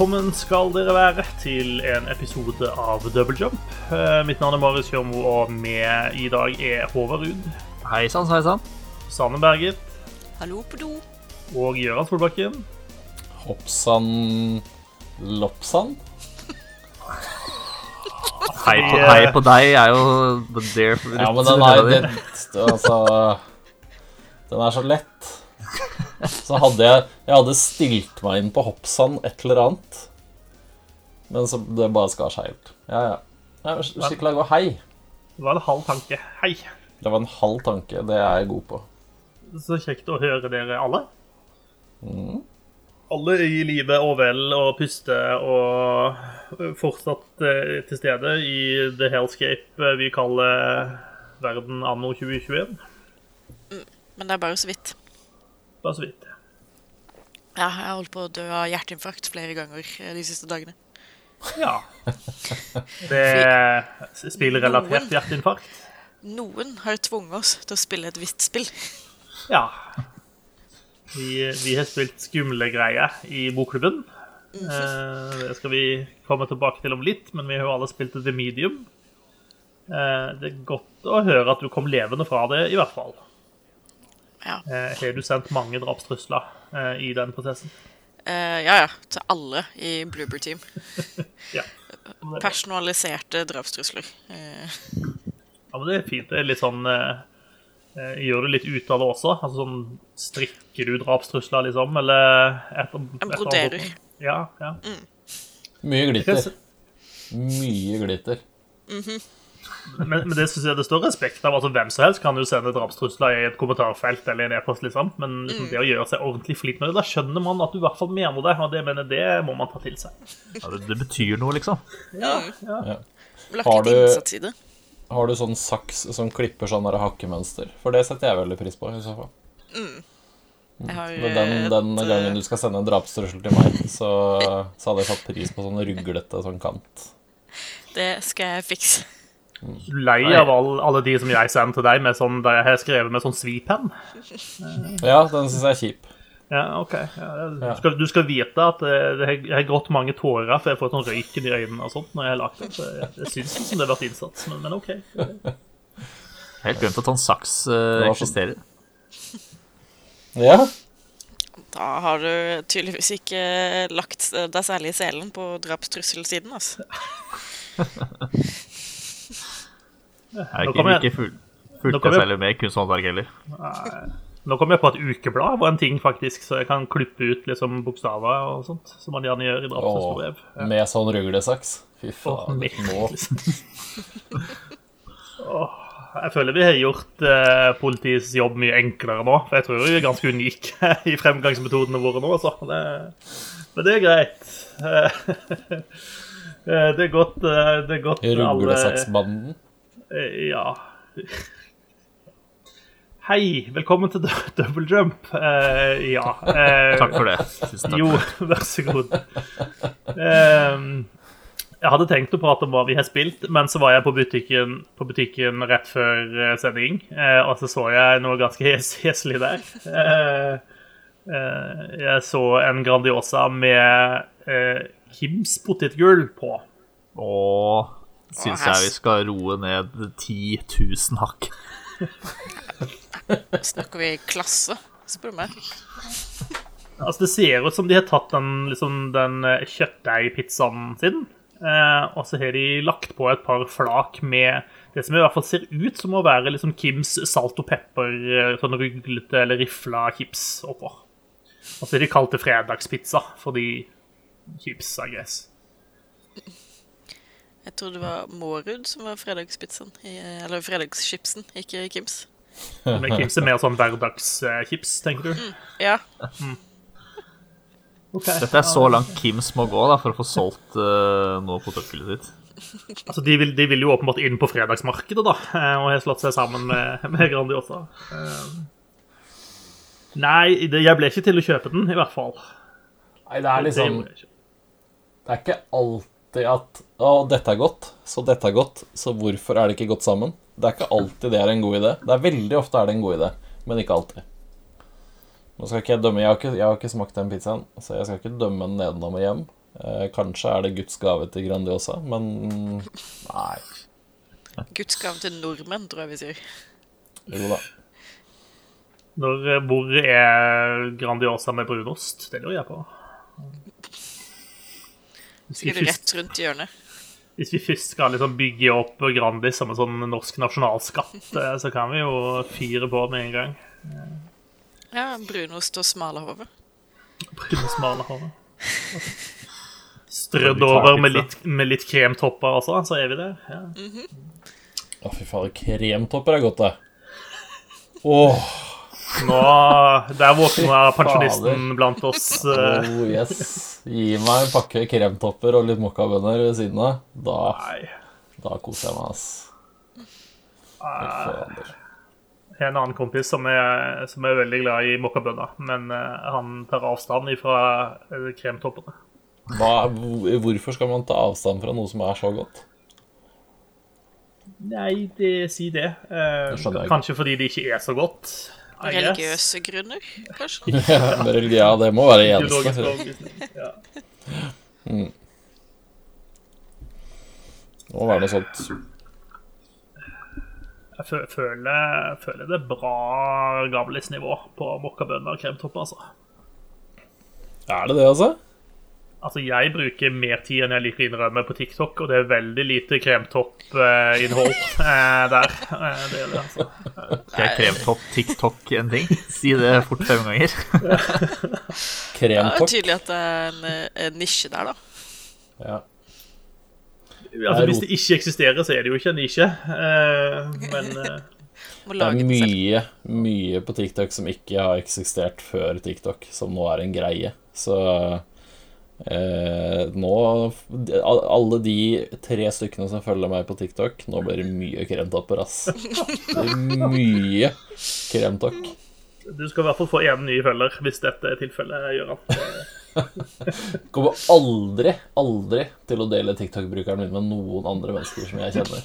Velkommen skal dere være til en episode av Double Jump. Eh, Mitt navn er Marius Kjørmo, og med i dag er Håvard Ruud, Hei sann, hei sann. Sanne Berget Hallo på do. og Gøran Solbakken. Hoppsann Loppsann? Hei på, hei på deg er jo the dare Ja, men den er det, Altså Den er så lett. Så hadde jeg Jeg hadde stilt meg inn på hoppsand et eller annet. Men så det bare skar seg helt. Ja, ja. ja Skikkelig gå hei. Det var en halv tanke. Hei. Det var en halv tanke. Det er jeg god på. Så kjekt å høre dere alle. Alle i live og vel og puste og fortsatt eh, til stede i the hellscape vi kaller verden anno 2021. Men det er bare så vidt. Bare så vidt. Ja, jeg har holdt på å dø av hjerteinfarkt flere ganger eh, de siste dagene. Ja. Det er spillrelatert hjerteinfarkt. Noen har tvunget oss til å spille et visst spill. Ja. Vi, vi har spilt skumle greier i bokklubben. Eh, det skal vi komme tilbake til om litt, men vi har jo alle spilt The Medium. Eh, det er godt å høre at du kom levende fra det, i hvert fall. Ja. Eh, har du sendt mange drapstrusler eh, i den prosessen? Eh, ja, ja. Til alle i Bloober Team. Ja. Personaliserte drapstrusler. Eh, ja, men det er fint. Det er litt sånn Gjør du litt ut av det også? Altså sånn Strikker du drapstrusler, liksom? Eller etter, etter broderer. Ja, ja. Mye glitter. Mye glitter. Men, men det synes jeg det står respekt av. altså Hvem som helst kan jo sende drapstrusler i et kommentarfelt eller i en e-post. liksom Men liksom, det å gjøre seg ordentlig flink med det, da skjønner man at du i hvert fall mener det. Og det mener det må man ta til seg. Ja, det, det betyr noe, liksom. Ja, ja. lagt Har du-. Har du sånn saks som klipper sånn hakkemønster? For det setter jeg veldig pris på. i så fall. Jeg har den, den eh, gangen du skal sende en drapstrussel til meg, så, så hadde jeg satt pris på sånn ruglete sånn kant. Det skal jeg fikse. Lei av all, alle de som jeg sender til deg med sånn, der jeg har skrevet med sånn svipenn? Ja, den syns jeg er kjip. Ja, OK. Ja, du, skal, du skal vite at eh, det har- jeg har grått mange tårer for jeg får sånn røyken i øynene og sånt når jeg har lagt det. Så jeg, jeg syns ikke det har vært innsats, men, men OK. Helt glemt at sånn saks uh, eksisterer. Ja, Da har du tydeligvis ikke lagt deg særlig i selen på drapstrusselsiden, altså. Jeg kommer ikke, jeg- ikke full, nå fulgt jeg særlig med kunsthåndverk heller. Nå kom jeg på at ukeblad var en ting, faktisk, så jeg kan klippe ut liksom bokstaver og sånt, som man gjerne gjør i drapsbrev. Ja. med sånn ruglesaks. Fy faen. Nå. liksom. Åh, jeg føler vi har gjort eh, politiets jobb mye enklere nå, for jeg tror vi er ganske unike i fremgangsmetodene våre nå, altså. det, men det er greit. Eh, det er godt, eh, det er godt Ruglesaksbanden. Eh, Ja. Hei, velkommen til Double Jump. Uh, ja. Uh, Takk for det. Tusen takk. Jo, vær så god. Ehm, jeg hadde tenkt å prate om hva vi har spilt, men så var jeg på butikken, på butikken rett før sending, og så så jeg noe ganske hes heslig der. Jeg så en Grandiosa med Kims potetgull på. Og syns jeg vi skal roe ned 10 000 hakk. Snakker vi klasse, spør du meg. Altså, det ser ut som de har tatt den, liksom, den eh, kjøttdeigpizzaen sin, eh, og så har de lagt på et par flak med det som i hvert fall ser ut som å være liksom Kims salt og pepper, eh, sånn ruglete eller rifla chips oppå. Og så har de kalt det fredagspizza fordi chips, er guess. Jeg tror det var Mårud som var fredagspizzaen. Eller fredagschipsen, ikke Kims. Men Kims er mer sånn hverdagschips, tenker du? Ja, Ok. Dette er så langt Kims må gå da, for å få solgt uh, noe potetgullet sitt. Altså, de vil, de vil jo åpenbart inn på fredagsmarkedet, da, eh, og har slått seg sammen med, med Grandiosa. Eh, Nei, det, jeg ble ikke til å kjøpe den, i hvert fall. Nei, det er liksom. Det er ikke alltid at Å, dette er godt, så dette er godt, så hvorfor er det ikke godt sammen? Det er ikke alltid det er en god idé. Det er veldig ofte er det en god idé, men ikke alltid. Nå skal ikke jeg dømme Jeg har ikke, jeg har ikke smakt den pizzaen, så jeg skal ikke dømme den nedenom og hjem. Eh, kanskje er det Guds gave til Grandiosa, men nei. Guds gave til nordmenn, tror jeg vi sier. Jo da. Når, eh, hvor er Grandiosa med brunost? Det lurer jeg på. Først, rett rundt hjørnet. hvis vi først skal liksom bygge opp Grandis som en sånn norsk nasjonalskatt, eh, så kan vi jo fyre på med en gang. Ja, brunost og smalahove. Brunost og smalahove. Strødd over med litt, med litt kremtopper også, så er vi der. Ja. Å, fy fader, kremtopper er godt, det. Åh, Nå, Der våkna pensjonisten blant oss. eh, oh yes. Gi meg en pakke kremtopper og litt mokkabønner ved siden av. Da, da koser jeg meg, ass. Jeg har en annen kompis som er, som er veldig glad i mokkabønner, men eh, han tar avstand fra kremtoppene. Hva, hvorfor skal man ta avstand fra noe som er så godt? Nei, det, si det. Eh, kanskje fordi det ikke er så godt. Religiøse grunner, kanskje? Ja, det må være eneste. Ja. Mm. Det må være noe sånt. Jeg fø- føler, føler det er bra gamlisnivå på mokkabønner og kremtopper, altså. Er det det, altså? Altså, jeg bruker mer tid enn jeg liker å innrømme på TikTok, og det er veldig lite kremtoppinnhold eh, der. Eh, det er det, altså. Er kremtopp TikTok en ting? Si det fort fem ganger. Ja, det er tydelig at det er en, eh, en nisje der, da. Ja. Altså, hvis det ikke eksisterer, så er det jo ikke en nisje. Eh, men eh, Det er mye, mye på TikTok som ikke har eksistert før TikTok, som nå er en greie. Så eh, nå Alle de tre stykkene som følger meg på TikTok, nå blir det mye kremtopper, ass. Det er mye kremtokk. du skal i hvert fall få én ny følger, hvis dette er tilfellet, Gøran. Kommer aldri, aldri til å dele TikTok-brukeren min med noen andre mennesker som jeg kjenner.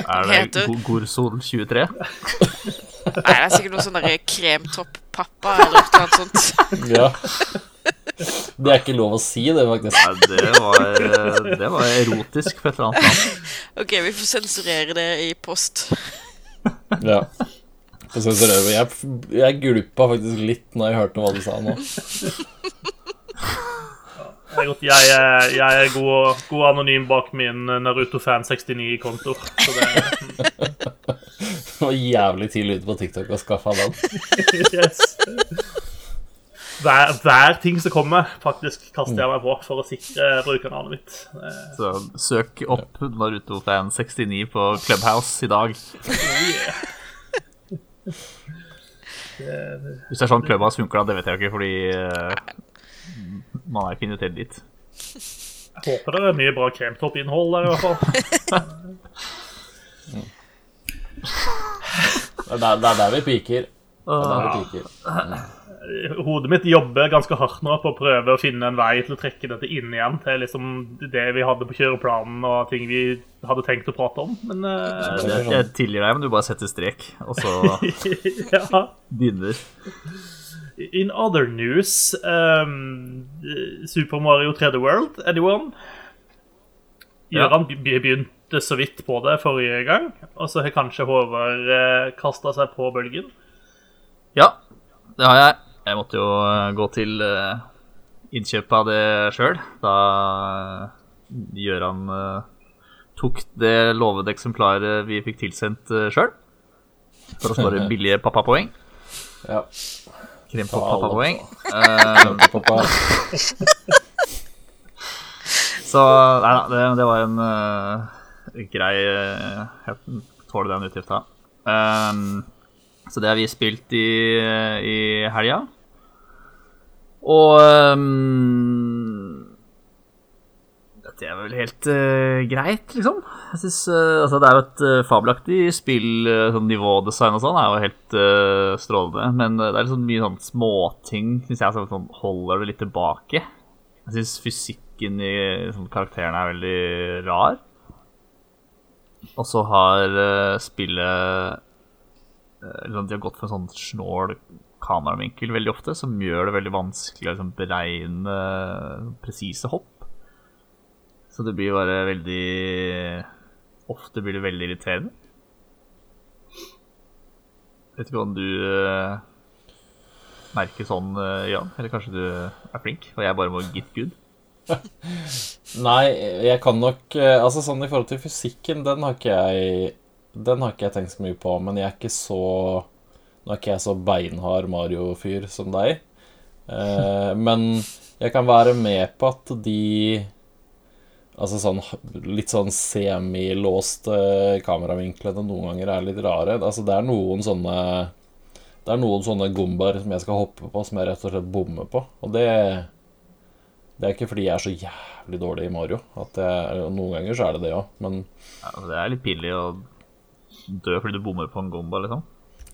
Er det Gorsol 23? Nei, det er sikkert noe sånn derre kremtopp-pappa eller noe sånt. Ja. Det er ikke lov å si, det, faktisk. Nei, det var, det var erotisk på et eller annet plan. Ok, vi får sensurere det i post. Ja. Jeg, jeg gulpa faktisk litt når jeg hørte hva du sa nå. Det er godt. Jeg, er- jeg er god, god anonym bak min Naruto-fan69-konto. Så det Det var jævlig tidlig ute på TikTok å skaffe den. yes. Hver, hver ting som kommer, faktisk kaster jeg meg på for å sikre brukernavnet mitt. Så søk opp Naruto-fan 69 på Clubhouse i dag. oh yeah. Hvis det er sånn Clubhouse funker, da, det vet jeg ikke, fordi eh, man er ikke invitert dit. Jeg håper det er mye bra kremtoppinnhold der, i hvert fall. Det er der, det er der vi piker. Det er der vi piker. Hodet mitt jobber ganske hardt nå på å prøve å finne en vei til å trekke dette inn igjen til liksom det vi hadde på kjøreplanen og ting vi hadde tenkt å prate om. Men uh, Jeg, jeg tilgir deg, men du bare setter strek, og så ja. begynner. In other news um, Super Mario 3D World, anyone? Ja. Gøran be- begynte så vidt på det forrige gang, og så har kanskje Håvard uh, kasta seg på bølgen. Ja, det har jeg. Jeg måtte jo eh, gå til eh, innkjøp av det sjøl. Da Gjøran eh, tok det lovede eksemplaret vi fikk tilsendt uh, sjøl. For å spare billige pappapoeng. Ja. Kremtopp Ta alle. pappapoeng. Eh, Pappa. så nei da, det, det var en uh, grei uh, Jeg tåler den utgifta. Um, så det har vi spilt i, i helga. Og um, Dette er vel helt uh, greit, liksom. Jeg synes, uh, altså Det er jo et uh, fabelaktig spill. Sånn nivådesign og sånn er jo helt strålende. Men det er liksom mye sånn småting syns jeg sånn, holder det litt tilbake. Jeg syns fysikken i sånn, karakterene er veldig rar. Og så har spillet liksom, De har gått for en sånn snål kameravinkel veldig ofte, som gjør det veldig vanskelig å liksom, beregne presise hopp. Så det blir bare veldig Ofte blir det veldig irriterende. Vet ikke om du uh, merker sånn, uh, Jan? Eller kanskje du er flink, og jeg bare må get good? Nei, jeg kan nok eh, Altså sånn i forhold til fysikken, den har ikke jeg Den har ikke jeg tenkt så mye på, men jeg er ikke så Nå er ikke jeg så beinhard Mario-fyr som deg. Eh, men jeg kan være med på at de Altså sånn litt sånn semilåste kameravinklene noen ganger er litt rare. Altså det er noen sånne Det er noen sånne gombaer som jeg skal hoppe på, som jeg rett og slett bommer på. Og det det er ikke fordi jeg er så jævlig dårlig i Mario. At jeg, noen ganger så er det det òg, men Ja, altså, det er litt pinlig å dø fordi du bommer på en gomba, liksom.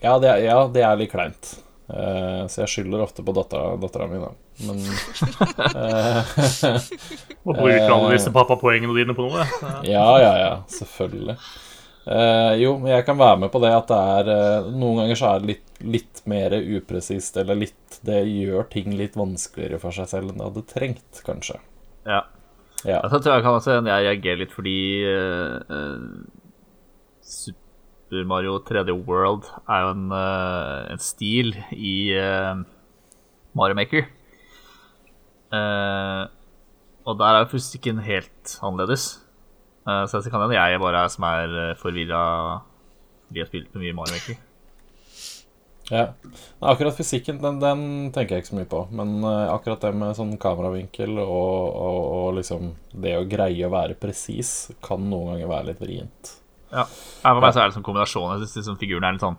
ja det, er, ja, det er litt kleint. Uh, så jeg skylder ofte på dattera, mi, da. Men Og bruke alle disse pappapoengene dine på noe. ja, ja, ja, selvfølgelig. Uh, jo, men jeg kan være med på det at det er uh, Noen ganger så er det litt, litt mer upresist, eller litt Det gjør ting litt vanskeligere for seg selv enn det hadde trengt, kanskje. Ja. Ja. Altså, jeg tror jeg kan også jeg reagerer litt fordi uh, eh, Super Mario 3D World er jo en, eh, en stil i eh, Mario Maker. Eh, og der er jo fysikken helt annerledes. Så det kan hende jeg bare er som er forvirra fordi jeg har spilt mye Mario Maker. Ja. Akkurat fysikken, den, den tenker jeg ikke så mye på. Men akkurat det med sånn kameravinkel og, og, og liksom det å greie å være presis, kan noen ganger være litt vrient. Ja. For meg så er det sånn kombinasjon. Jeg syns liksom figurene er litt sånn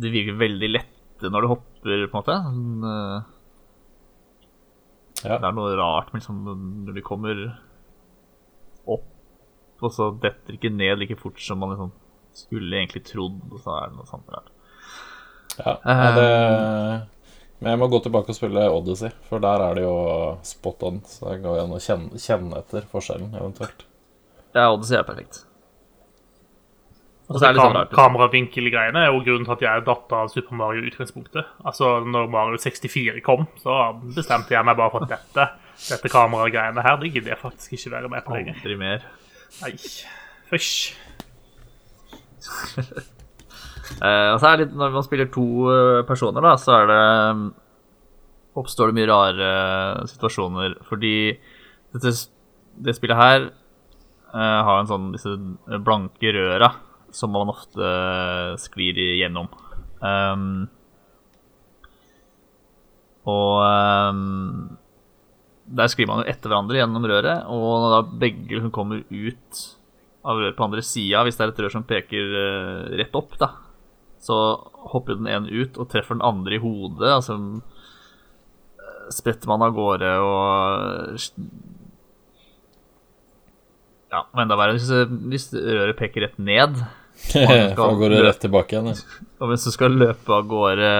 De virker veldig lette når du hopper, på en måte. Sånn, uh, Ja. Det er noe rart med liksom når de kommer opp, og så detter ikke ned like fort som man liksom skulle egentlig trodd, og så er det noe sånt rart. Ja, ja, det Men jeg må gå tilbake og spille Odyssey, for der er det jo spot on. Så det går an å kjenne, kjenne etter forskjellen, eventuelt. Ja, Odyssey er perfekt. Og Altså, så det sånn kam. Kameravinkelgreiene er jo grunnen til at jeg datt av Super Mario i utgangspunktet. Altså, når Mario 64 kom, så bestemte jeg meg bare for at dette, dette kameragreiene her, det gidder jeg faktisk ikke være med på lenger. Aldri mer. Nei, fysj. uh, og så er det litt, når man spiller to eh, personer, da, så er det oppstår det mye rare situasjoner. Fordi dette, det spillet her uh, har en sånn disse blanke røra som man ofte sklir igjennom. Um, og um, der sklir man jo etter hverandre gjennom røret, og når da begge liksom kommer ut av røret på andre sida, hvis det er et rør som peker uh, rett opp, da, så hopper den ene ut og treffer den andre i hodet. Altså eh, spretter man av gårde og Ja, og enda verre hvis, hvis røret peker rett ned. Da går det rett tilbake igjen. ja. Og hvis du skal løpe av gårde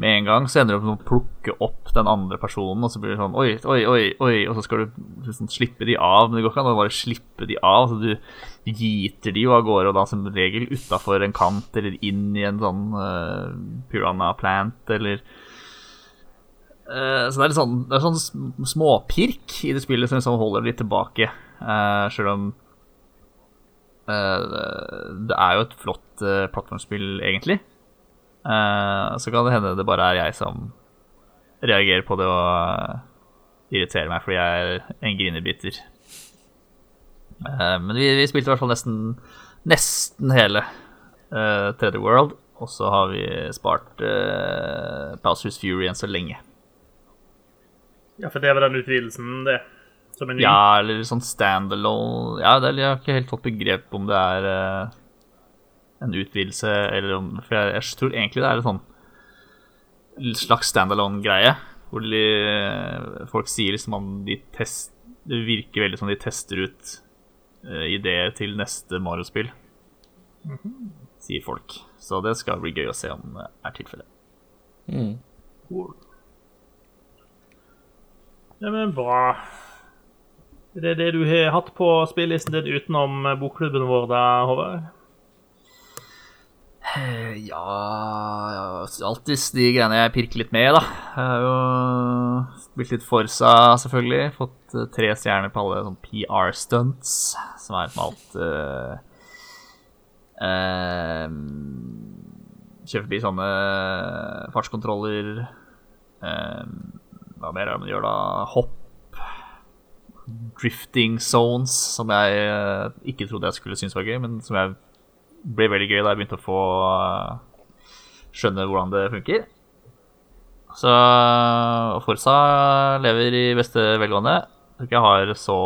med en gang, så ender du opp med å plukke opp den andre personen, og så blir det sånn oi, oi, oi, oi, og så skal du liksom slippe de av. Men det går ikke an å bare slippe de av. Så du giter de jo av gårde, og da som regel utafor en kant eller inn i en sånn uh, piranha plant eller Eh, Så det er litt sånn, det er sånn småpirk i det spillet som liksom holder litt tilbake. Uh, Sjøl om eh, det er jo et flott plattformspill, egentlig. Eh, så kan det hende det bare er jeg som reagerer på det og eh, irriterer meg fordi jeg er en grinebiter. Eh, men vi, vi spilte i hvert fall nesten, nesten hele uh, 3D World. Og så har vi spart uh, Bowsers Fury enn så lenge. Ja, for det var den utvidelsen, det. Som en ny. Ja, eller sånn standalone Ja, det, jeg har ikke helt fått begrep om det er uh, en utvidelse eller om For jeg, jeg tror egentlig det er en sånn slags standalone-greie. Hvor de, folk sier liksom om de test, Det virker veldig som de tester ut uh, ideer til neste Mario-spill. Sier folk. Så det skal bli gøy å se om det er tilfellet. Mm. Ja, men bra. Det er det du har hatt på spillelisten din utenom bokklubben vår, da, Håvard? Eh, Ja, Alltid de greiene jeg pirker litt med da. Jeg har jo spilt litt Forsa, selvfølgelig. Fått eh, tre stjerner på alle sånn PR-stunts, som er med alt uh, Kjøre forbi sånne fartskontroller. eh, hva mer er det man gjør da? Hopp. Drifting zones, som jeg eh, ikke trodde jeg skulle synes var gøy, men som jeg ble veldig gøy da jeg begynte å få eh, skjønne hvordan det funker. Så og Forsa lever i beste velgående. Jeg tror ikke jeg har så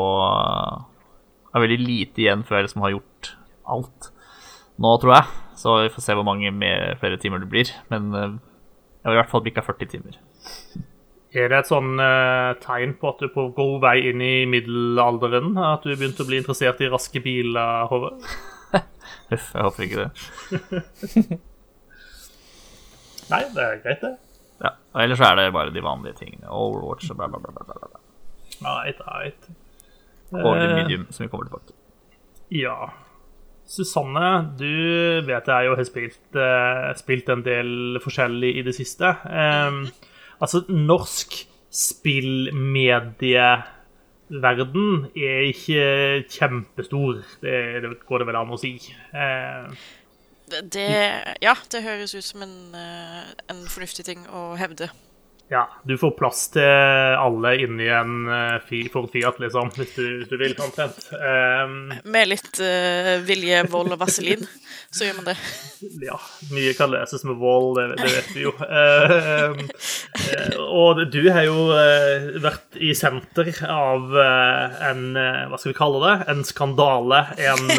har veldig lite igjen før jeg liksom har gjort alt nå, tror jeg. Så vi får se hvor mange mer, flere timer det blir. Men eh, jeg har i hvert fall bikka 40 timer. Er det et sånn uh, tegn på at du er på god vei inn i middelalderen? At du begynte begynt å bli interessert i raske biler, Hove? Huff, jeg håper ikke det. Nei, det er greit, det. Ja, og Ellers så er det bare de vanlige tingene. Overwatch og bla, bla, bla. bla, bla. Right, right. Og The Eh, Medium, som vi kommer tilbake til. Ja. Susanne, du vet jeg jo har spilt, uh, spilt en del forskjellig i det siste. Eh, altså, norsk spillmedieverden er ikke kjempestor. Det, det går det vel an å si. Eh, Det, Ja, det høres ut som en, eh, en fornuftig ting å hevde. Ja, du får plass til alle inni en eh, Ford Fiat, liksom, hvis du, hvis du vil, omtrent. Um, Med litt uh, vilje, vold og vaselin, så gjør man det. Ja, mye kan løses med vold, det, det vet vi jo. Um, og du har jo vært i senter av en Hva skal vi kalle det? En skandale, en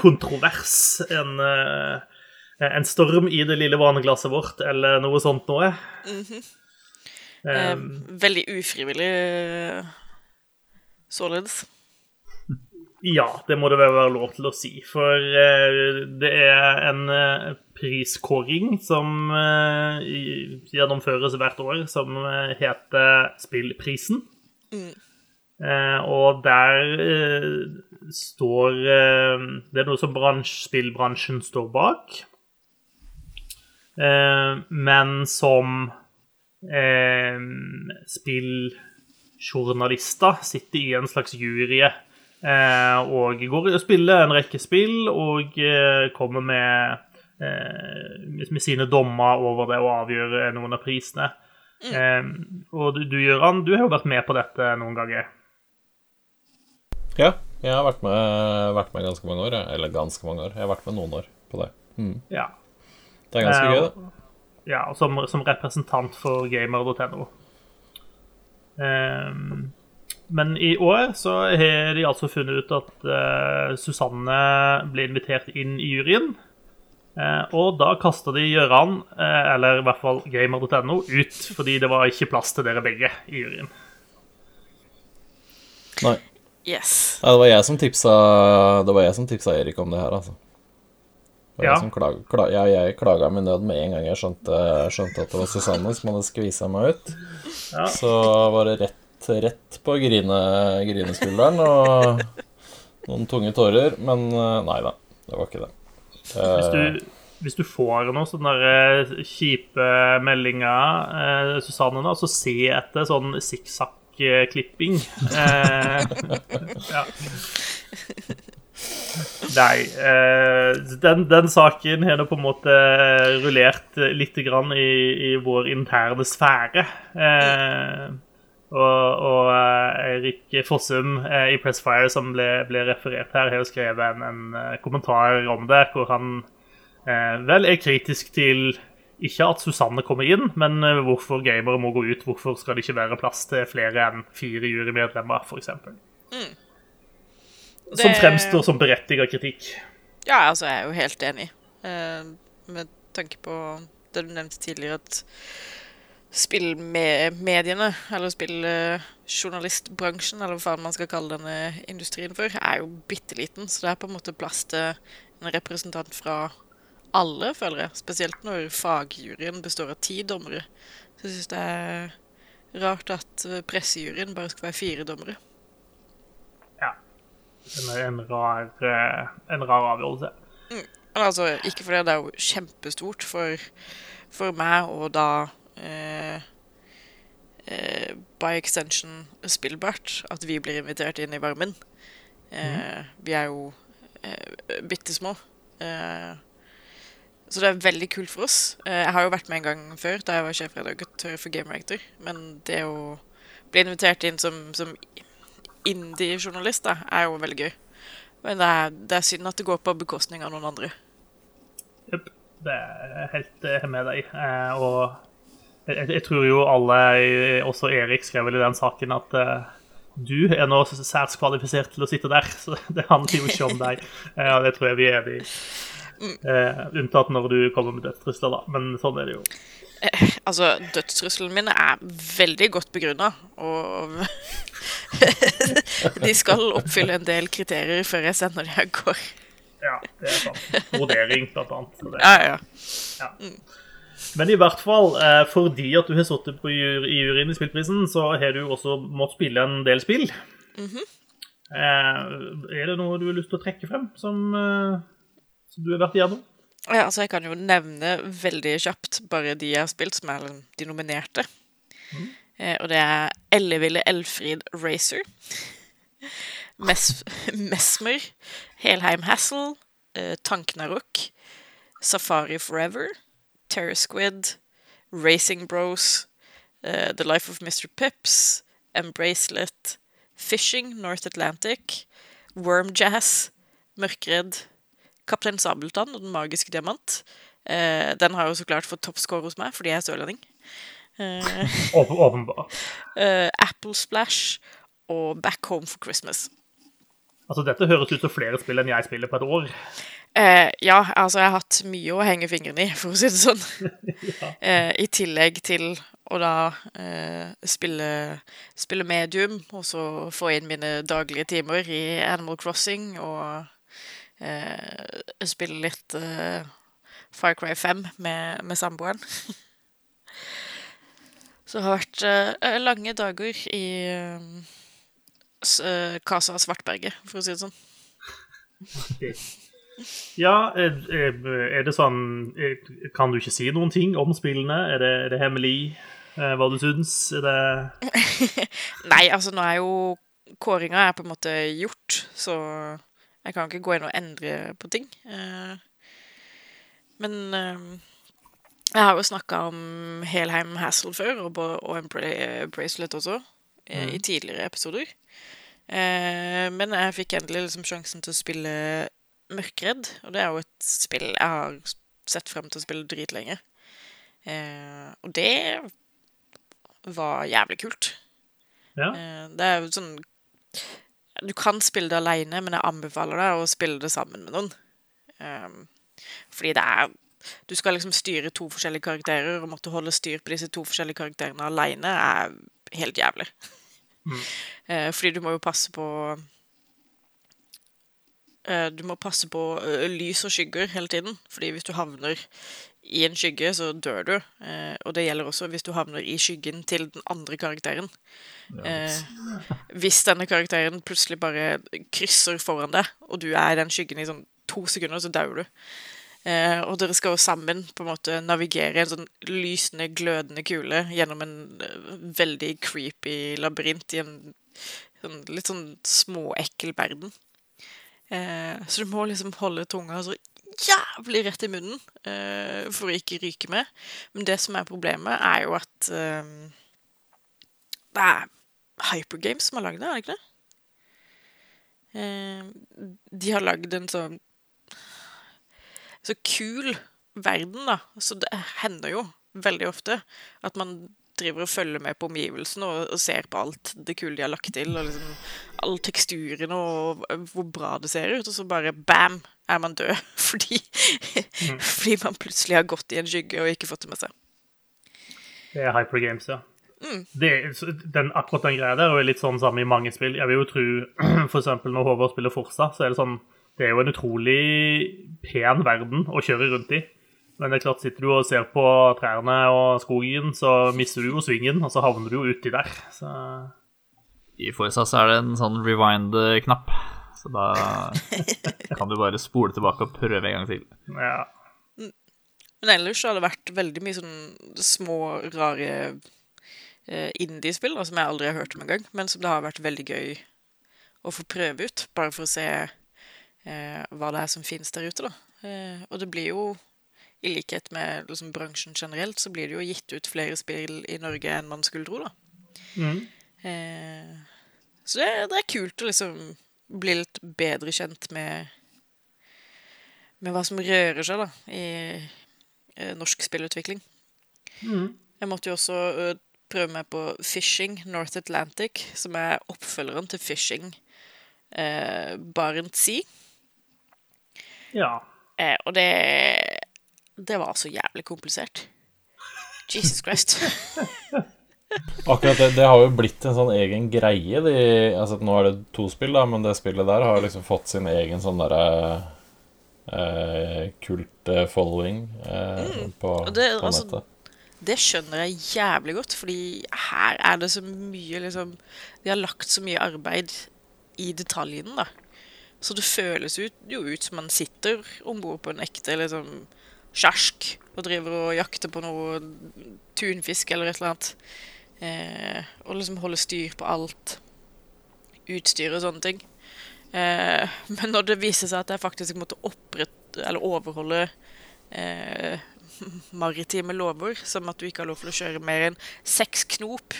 kontrovers, en, en storm i det lille vaneglasset vårt, eller noe sånt noe. Eh, Eh, veldig ufrivillig eh, således. Ja, det må det vel være lov til å si. For eh, det er en eh, priskåring som gjennomføres hvert år, som heter Spillprisen. Eh, og der står Det er noe som bransj, spillbransjen står bak. Eh, men som eh, spilljournalister sitter i en slags jury eh, og går og spiller en rekke spill og eh, kommer med, eh, med sine dommer over det og avgjør eh, noen av prisene. Eh, og du, du, Gøran, du har jo vært med på dette noen ganger. Ja, jeg har vært med, vært med ganske mange år. Eller ganske mange år. Jeg har vært med noen år på det. Mm. Ja. Det er ganske Eh, gøy, det. Ja, som, som representant for gamer.no. Um, men i år så har de altså funnet ut at uh, Susanne ble invitert inn i juryen. Uh, og da kasta de Gøran, uh, eller i hvert fall gamer.no, ut fordi det var ikke plass til dere begge i juryen. Nei. Yes. Nei, det var jeg som tipsa Det var jeg som tipsa Erik om det her, altså. Ja. jeg, som klag, kla, ja, jeg klaga min nød med en gang jeg skjønte, skjønte at det var Susanne som hadde skvisa meg ut. Ja. Så var det rett, rett på grine, grineskulderen og noen tunge tårer. Men eh, nei da, det var ikke det. Hvis Eh, du, hvis du får noen sånne eh, kjipe meldinger, eh, Susanne, da, så se etter sånn sikksakk-klipping. Eh, ja. Nei eh, den, den saken har nå på en måte rullert litt grann i, i vår interne sfære. Eh, og, og eh, Eirik Fossum eh, i Pressfire, som ble, ble referert her, har jo skrevet en, en eh, kommentar om det, hvor han eh, vel er kritisk til ikke at Susanne kommer inn, men eh, hvorfor gamere må gå ut. Hvorfor skal det ikke være plass til flere enn fire jurymedlemmer, f.eks. Som Det- fremstår som berettiget kritikk. Ja, altså, jeg er jo helt enig. Eh, med tanke på det du nevnte tidligere, at spillmediene, eller spilljournalistbransjen, eller hva faen man skal kalle denne industrien for, er jo bitte liten. Så det er på en måte plass til en representant fra alle, føler jeg. Spesielt når fagjuryen består av ti dommere. Så jeg syns det er rart at pressejuryen bare skal være fire dommere. En, en, rar, eh, en rar avgjørelse. Mm. altså, ikke for det det er jo kjempestort for, for meg og da eh, eh, by extension spillbart at vi blir invitert inn i varmen. Eh, Vi er jo eh, bitte små. Eh, så det er veldig kult for oss. Eh, jeg har jo vært med en gang før, da jeg var sjefredaktør for Game Rector. Men det å bli invitert inn som, som indie-journalist er jo veldig gøy. Men det er, det er synd at det går på bekostning av noen andre. Jepp. det er helt eh, med deg. Eh, og jeg, jeg tror jo alle, eh, også Erik, skrev vel i den saken at du er nå særs kvalifisert til å sitte der. Så det handler jo ikke om deg. Ja, det tror jeg vi er enig i. Eh, unntatt når du kommer med dødstrusler, da. Men sånn er det jo. Altså, dødstrusselen mine er veldig godt begrunna, og de skal oppfylle en del kriterier før jeg sender de av gårde. Ja, det er sant. Vurdering, blant annet. Så det, Ja, ja. Men i hvert fall, eh, fordi at du har sittet i juryen i Spillprisen, så har du også måttet spille en del spill. eh, er det noe du har lyst til å trekke frem som, eh, som du har vært igjennom? Ja, altså Jeg kan jo nevne veldig kjapt bare de jeg har spilt, som er liksom de nominerte. Eh, og det er Elleville Elfrid Racer. Mes Mesmer. Helheim Hassel. Eh, Tanknarok. Safari Forever. Terror Squid. Racing Bros. eh, The Life of Mr. Pips. Embracelet. Fishing North Atlantic. Worm Jazz. Mørkredd. Kaptein Sabeltann og Den magiske diamant. Eh, den har jo så klart fått toppscore hos meg fordi jeg er sørlending. Eh, Åpenbart. eh, Apple Splash og Back Home for Christmas. Altså, dette høres ut som flere spill enn jeg spiller på et år. Eh, ja, altså jeg har hatt mye å henge fingrene i, for å si det sånn. eh, I tillegg til å da eh, spille, spille medium, og så få inn mine daglige timer i Animal Crossing, og eh, spille litt eh, Far Cry 5 med, med samboeren. så det har vært eh, lange dager i eh, eh, Casa Svartberget, for å si det sånn. Ja, er, det sånn Kan du ikke si noen ting om spillene? Er det, er det hemmelig eh, hva du syns? Er det Nei, altså nå er jo Kåringa er på en måte gjort, så jeg kan ikke gå inn og endre på ting. Eh, Men eh, jeg har jo snakka om Helheim Hassel før, og, og en bracelet også, mm. i tidligere episoder. Eh, Men jeg fikk endelig liksom sjansen til å spille Mørkredd, og det er jo et spill jeg har sett frem til å spille dritlenge. Eh, og det var jævlig kult. Ja. Eh, Det er jo sånn Du kan spille det alene, men jeg anbefaler deg å spille det sammen med noen. Um, fordi det er Du skal liksom styre to forskjellige karakterer, og måtte holde styr på disse to forskjellige karakterene alene er helt jævlig. Eh, fordi du må jo passe på uh, Du må passe på uh, lys og skygger hele tiden. Fordi hvis du havner i en skygge, så dør du. Eh, og det gjelder også hvis du havner i skyggen til den andre karakteren. Eh, hvis denne karakteren plutselig bare krysser foran deg, og du er i den skyggen i sånn to sekunder, så dauer du. Eh, og dere skal jo sammen på en måte navigere en sånn lysende, glødende kule gjennom en eh, veldig creepy labyrint i en sånn, litt sånn småekkel verden. Eh, så du må liksom holde tunga så jævlig rett i munnen uh, for å ikke ryke med. Men det som er problemet, er jo at uh, det er Hypergames som har lagd det, er det ikke det? Uh, de har lagd en sånn så kul verden, da. Så det hender jo veldig ofte at man driver og følger med på omgivelsene og, og ser på alt det kule de har lagt til, og liksom all teksturen og hvor bra det ser ut, og så bare bam, er man død fordi, fordi man plutselig har gått i en skygge og ikke fått det med seg. Det er Hyper Games, ja. Det, er- den, akkurat den greia der er jo litt sånn samme i mange spill. Jeg vil jo tro, eksempel når Håvard spiller Forsa, så er det sånn Det er jo en utrolig pen verden å kjøre rundt i. Men det er klart, sitter du og ser på trærne og skogen, så mister du jo svingen, og så havner du jo uti der. Så I Forza så er det en sånn rewind-knapp. Så da kan du bare spole tilbake og prøve en gang til. Ja. Men ellers så har det vært veldig mye sånn små, rare eh, indie-spill som jeg aldri har hørt om engang, men som det har vært veldig gøy å få prøve ut, bare for å se eh, hva det er som finnes der ute, da. Eh, og det blir jo, i likhet med liksom, bransjen generelt, så blir det jo gitt ut flere spill i Norge enn man skulle tro, da. Mm. Eh, så det, det er kult å liksom bli litt bedre kjent med med hva som rører seg da i eh, norsk spillutvikling. Mm. Jeg måtte jo også eh, prøve meg på Fishing North Atlantic, som er oppfølgeren til Fishing eh, Barents Sea. ja. Eh, og det Det var så jævlig komplisert. Jesus Christ. Akkurat det, det har jo blitt en sånn egen greie. De, altså Nå er det to spill, da, men det spillet der har liksom fått sin egen sånn derre eh, kult-following eh, på, og det, på altså, nettet. Det skjønner jeg jævlig godt, fordi her er det så mye liksom De har lagt så mye arbeid i detaljene, da. Så det føles ut, jo ut som man sitter om bord på en ekte liksom sjarsk og driver og jakter på noe tunfisk eller et eller annet. Eh, og liksom holde styr på alt utstyr og sånne ting. Eh, men når det viser seg at jeg faktisk måtte opprette, eller overholde eh, maritime lover, som at du ikke har lov til å kjøre mer enn seks knop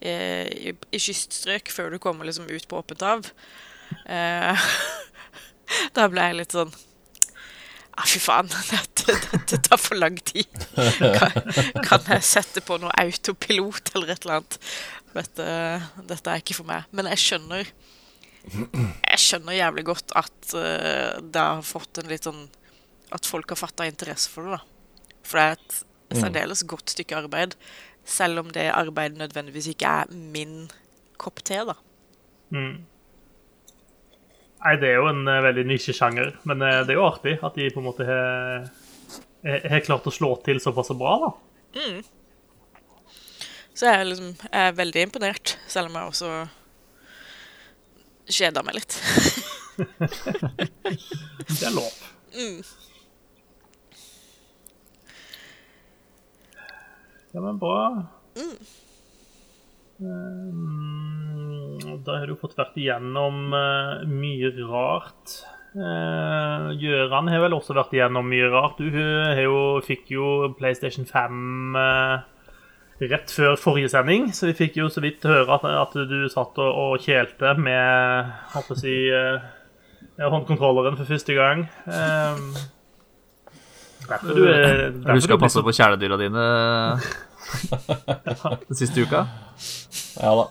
eh, i, i kyststrøk før du kommer liksom ut på åpent hav. Eh, da ble jeg litt sånn Ja, fy faen, dette, dette tar for lang tid. Kan, kan jeg sette på noe autopilot eller et eller annet? Dette, dette er ikke for meg. Men jeg skjønner Jeg skjønner jævlig godt at uh, det har fått en litt sånn At folk har fatta interesse for det, da. For det er et særdeles godt stykke arbeid. Selv om det arbeidet nødvendigvis ikke er min kopp te, da. Mm. Nei, det er jo en eh, veldig nisjesjanger, men eh, det er jo artig at de på en måte har klart å slå til såpass bra, da. Så jeg er liksom jeg er veldig imponert, selv om jeg også kjeder meg litt. Det er lov. Ja, men bra. Um, da har du fått vært igjennom eh, mye rart. Uh, Gjøran har vel også vært igjennom mye rart. Du eh, jo, fikk jo PlayStation 5 eh, rett før forrige sending, så vi fikk jo så vidt høre at, at du satt og, og kjelte med håper å si, eh, håndkontrolleren for første gang. Um, derfor du, er- derfor Husk å du blir passe på kjæledyra dine den siste uka. Ja da.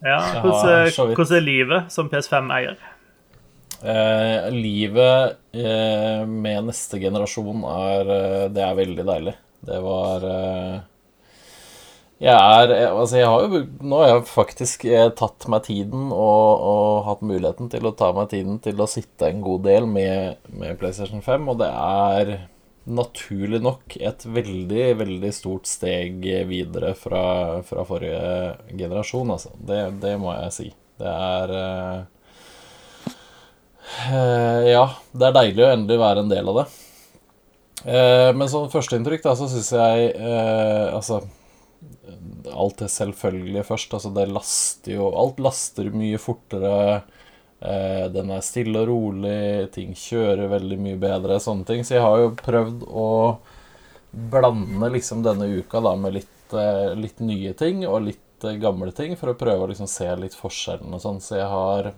Ja, hvordan, hvordan er livet som PS5-eier? Eh, livet eh, med neste generasjon er eh, Det er veldig deilig. Det var eh, Jeg er eh, Altså, jeg har jo Nå har jeg faktisk eh, tatt meg tiden og, og hatt muligheten til å ta meg tiden til å sitte en god del med, med PlayStation 5, og det er naturlig nok et veldig, veldig stort steg videre fra, fra forrige generasjon, altså. Det, det må jeg si. Det er eh, Eh, ja, det er deilig å endelig være en del av det. Eh, men som førsteinntrykk, da, så syns jeg eh, Altså Alt er selvfølgelig først. Altså, det laster jo Alt laster mye fortere. Eh, den er stille og rolig. Ting kjører veldig mye bedre. Sånne ting. Så jeg har jo prøvd å blande liksom denne uka da med litt, eh, litt nye ting og litt eh, gamle ting, for å prøve å liksom se litt forskjellen og sånn. Så jeg har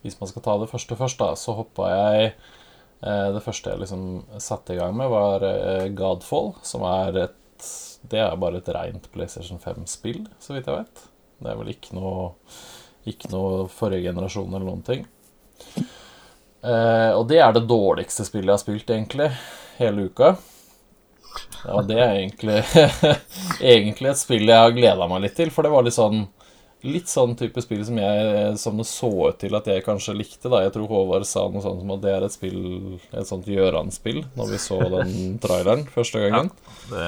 hvis man skal ta det første først, da, så hoppa jeg Det første jeg liksom satte i gang med, var Godfall, som er et Det er bare et rent PlayStation 5-spill, så vidt jeg vet. Det er vel ikke noe Ikke noe forrige generasjon eller noen ting. Eh, og det er det dårligste spillet jeg har spilt, egentlig, hele uka. Ja, det er egentlig Egentlig et spill jeg har gleda meg litt til, for det var litt sånn Litt sånn type spill som, jeg, som det så ut til at jeg kanskje likte. da Jeg tror Håvard sa noe sånt som at det er et spill Et sånt Gjøran-spill, når vi så den traileren første gangen. Det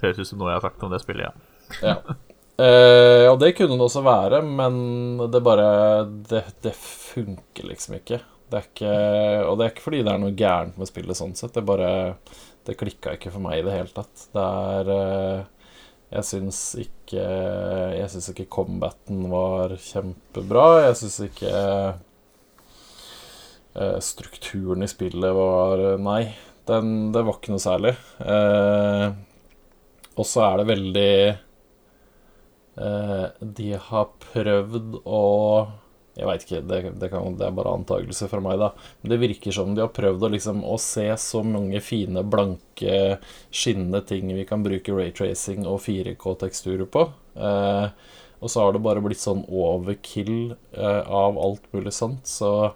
høres ut som noe jeg har sagt om det spillet, ja. Ja. Eh, og det kunne det også være, men det bare Det, det funker liksom ikke. Det er ikke. Og det er ikke fordi det er noe gærent med spillet sånn sett. Det bare Det klikka ikke for meg i det hele tatt. Det er eh, Jeg syns ikke Jeg syns ikke combaten var kjempebra. Jeg syns ikke eh, strukturen i spillet var Nei, den, det var ikke noe særlig. Eh, og så er det veldig De har prøvd å Jeg veit ikke, det, det, kan, det, er bare antakelser fra meg, da. Men det virker som de har prøvd å, liksom, å se så mange fine, blanke, skinnende ting vi kan bruke raytracing og 4K-teksturer på. Eh, og så har det bare blitt sånn overkill eh, av alt mulig sånt. Så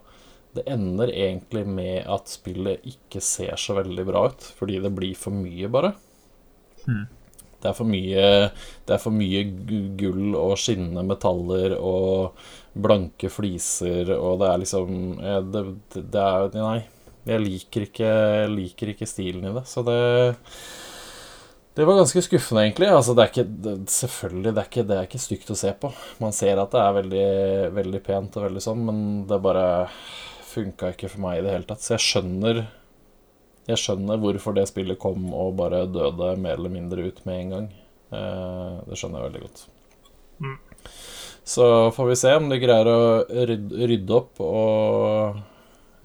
det ender egentlig med at spillet ikke ser så veldig bra ut, fordi det blir for mye, bare. Mm. Det er for mye Det er for mye gull og skinnende metaller og blanke fliser, og det er liksom det, det er Nei. Jeg liker ikke, jeg liker ikke stilen i det, så det det var ganske skuffende, egentlig. Altså, det er ikke, selvfølgelig, det er, ikke, det er ikke stygt å se på. Man ser at det er veldig, veldig pent og veldig sånn, men det bare funka ikke for meg i det hele tatt. Så jeg skjønner Jeg skjønner hvorfor det spillet kom og bare døde mer eller mindre ut med en gang. Eh, det skjønner jeg veldig godt. Mm. Så får vi se om de greier å rydde opp og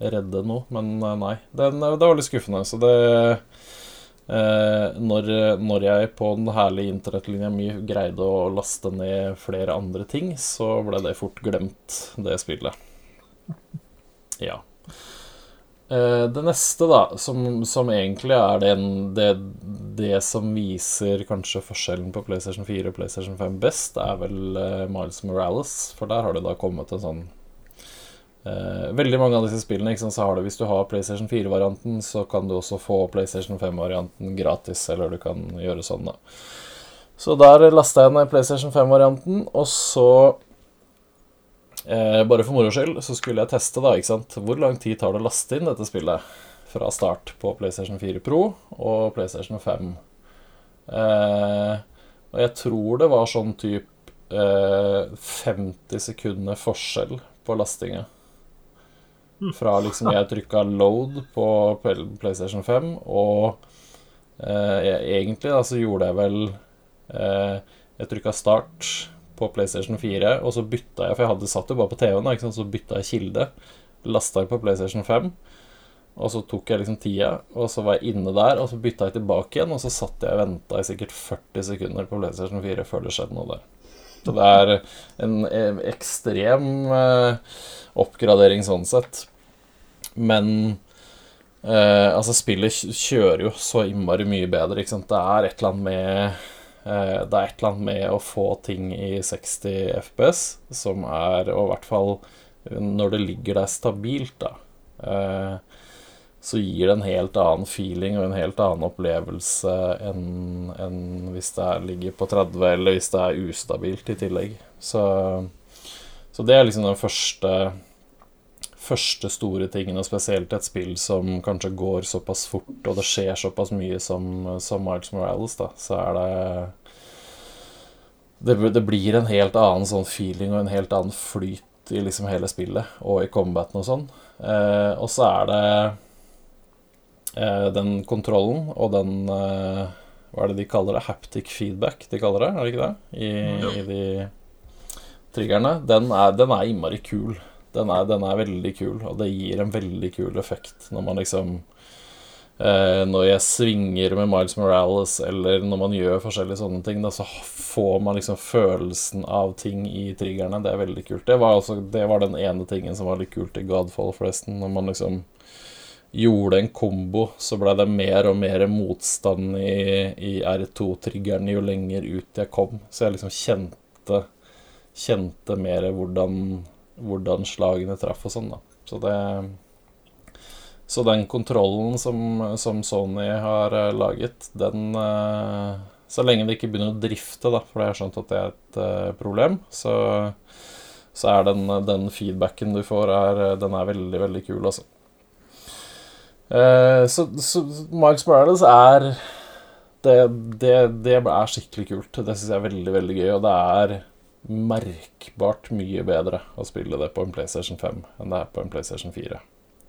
redde noe. Men eh, nei, det, det var litt skuffende. Så det eh, når, når, jeg på den herlige internettlinja mi greide å laste ned flere andre ting, så ble det fort glemt, det spillet. Ja. Eh, det neste, da, som, som egentlig er den, det, det, som viser kanskje forskjellen på PlayStation 4 og PlayStation 5 best, er vel uh, Miles Morales. For der har det da kommet en sånn uh, Veldig mange av disse spillene sant, så har det hvis du har PlayStation 4-varianten, så kan du også få PlayStation 5-varianten gratis, eller du kan gjøre sånn, da. Så der lasta jeg ned PlayStation 5-varianten, og så Eh, bare for moro skyld så skulle jeg teste da, ikke sant? hvor lang tid tar det å laste inn dette spillet fra start på PlayStation 4 Pro og PlayStation 5. Eh, og jeg tror det var sånn type eh, 50 sekunder forskjell på lastinga. Fra liksom jeg trykka load på PlayStation 5, og eh, jeg, egentlig da så gjorde jeg vel eh, Jeg trykka start på PlayStation 4, og så bytta jeg For jeg hadde satt jo bare på TV-en, så bytta jeg kilde. Lasta på PlayStation 5. Og så tok jeg liksom tida, og så var jeg inne der, og så bytta jeg tilbake igjen, og så satt jeg og venta i sikkert 40 sekunder på PlayStation 4 før det skjedde noe der. Så det er en ekstrem eh, oppgradering sånn sett. Men eh, altså, spillet kjører jo så innmari mye bedre, ikke sant. Det er et eller annet med det er et eller annet med å få ting i 60 FPS som er Og i hvert fall når det ligger der stabilt, da. Eh, så gir det en helt annen feeling og en helt annen opplevelse enn, enn hvis det ligger på 30, eller hvis det er ustabilt i tillegg. Så, så det er liksom den første første store tingen, og spesielt et spill som kanskje går såpass fort, og det skjer såpass mye som, som Miles Morales, da, så er det, det Det blir en helt annen sånn feeling og en helt annen flyt i liksom hele spillet, og i combaten og sånn. Eh, og så er det eh, den kontrollen og den eh, Hva er det de kaller det? Haptic feedback, de kaller det, er det ikke det? I, i de triggerne. Den er, den er innmari kul. Den er, den er, veldig kul, og det gir en veldig kul effekt når man liksom eh, Når jeg svinger med Miles Morales, eller når man gjør forskjellige sånne ting, da, så får man liksom følelsen av ting i triggerne. Det er veldig kult. Det var, også, det var den ene tingen som var litt kult i Godfall, forresten. Når man liksom gjorde en kombo, så ble det mer og mer motstand i, i R2-triggeren jo lenger ut jeg kom. Så jeg liksom kjente, kjente mer hvordan hvordan slagene traff og sånn, da. Så det Så den kontrollen som, som Sony har uh, laget, den uh, Så lenge det ikke begynner å drifte, da, for det har skjønt at det er et uh, problem, så, så er den, den, feedbacken du får, er, den er veldig, veldig kul, altså. så, så Miles Morales er det, det, det er skikkelig kult. Det syns jeg er veldig, veldig gøy. Og det er merkbart mye bedre å spille det på en PlayStation 5 enn det er på en PlayStation 4.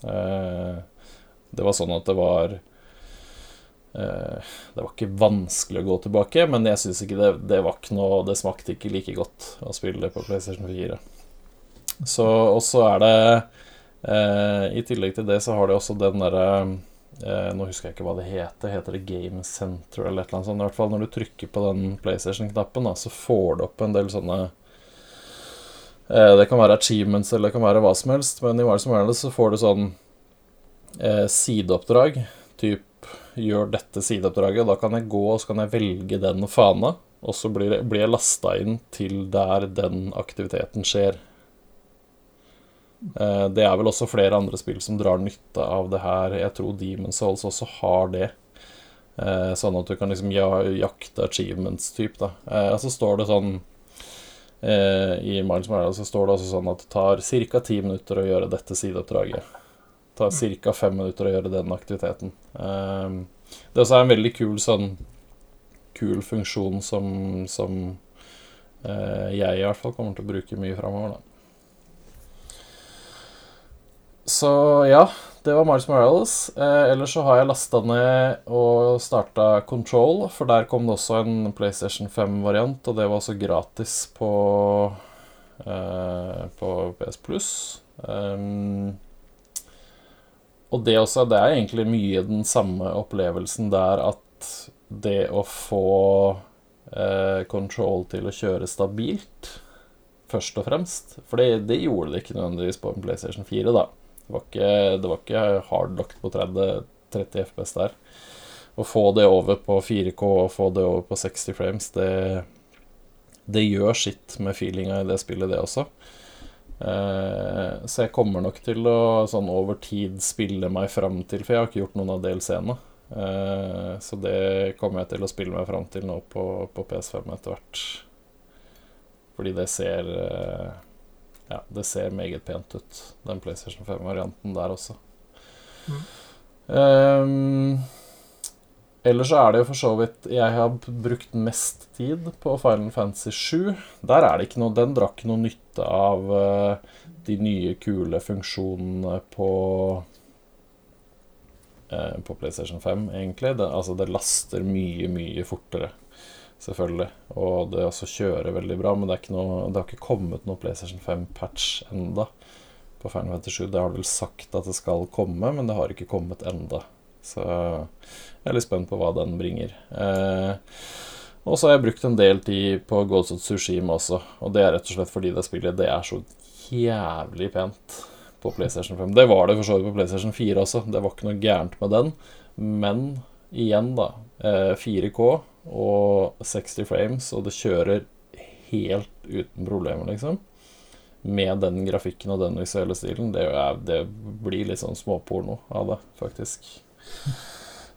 Eh, det var sånn at det var eh, Det var ikke vanskelig å gå tilbake, men jeg syns ikke det, det var ikke noe Det smakte ikke like godt å spille det på PlayStation 4. Så, og så er det eh, I tillegg til det så har de også den derre Eh, nå husker jeg ikke hva det heter. Heter det Game Center eller et eller annet sånt? I hvert fall når du trykker på den PlayStation-knappen, så får du opp en del sånne eh, Det kan være achievements eller det kan være hva som helst, men i hva som helst så får du sånn eh, sideoppdrag. Typ gjør dette sideoppdraget, da kan jeg gå og så kan jeg velge den fana. Og så blir, jeg, blir jeg lasta inn til der den aktiviteten skjer. Eh, det er vel også flere andre spill som drar nytte av det her. Jeg tror Demon's Souls også har det. Eh, sånn at du kan liksom jakte achievements-type, da. Eh, så står det sånn I Miles Morales så står det også sånn at det tar ca. ti minutter å gjøre dette sideoppdraget. Det tar ca. fem minutter å gjøre den aktiviteten. Det er også en veldig kul sånn kul funksjon som, som jeg i hvert fall kommer til å bruke mye framover, da. Så ja, det var Miles Morales. Eh, ellers så har jeg lasta ned og starta Control, for der kom det også en PlayStation 5-variant, og det var også gratis på, eh, på PS Plus. Um, og det også, det er egentlig mye den samme opplevelsen der at det å få eh, Control til å kjøre stabilt, først og fremst For det, det gjorde det ikke nødvendigvis på en PlayStation 4, da. Det var ikke, det var ikke hardlocked på 30, 30 FPS der. Å få det over på 4K og få det over på 60 frames, det, det gjør sitt med feelinga i det spillet, det også. Eh, så jeg kommer nok til å sånn over tid spille meg fram til, for jeg har ikke gjort noen av DLC-ene. Eh, så det kommer jeg til å spille meg fram til nå på, på PS5 etter hvert. Fordi det ser eh, ja, det ser meget pent ut, den PlayStation 5-varianten der også. Mm. Um, ellers så er det jo for så vidt Jeg har brukt mest tid på Final Fantasy 7. Der er det ikke noe Den drar ikke noe nytte av uh, de nye, kule funksjonene på uh, På PlayStation 5, egentlig. Det, altså, det laster mye, mye fortere selvfølgelig. Og det også kjører veldig bra, men det, noe, det har ikke kommet noe PlayStation 5-patch enda på Final Fantasy 7. Det har vel sagt at det skal komme, men det har ikke kommet enda. Så jeg er litt spent på hva den bringer. Eh, og så har jeg brukt en del tid på Ghost of Tsushima også, og det er rett og slett fordi det spillet det er så jævlig pent på PlayStation 5. Det var det for så vidt på PlayStation 4 også, det var ikke noe gærent med den, men igjen, da. 4K eh, og 60 frames, og det kjører helt uten problemer, liksom. Med den grafikken og den visuelle stilen. Det, er, det blir litt sånn småporno av det, faktisk.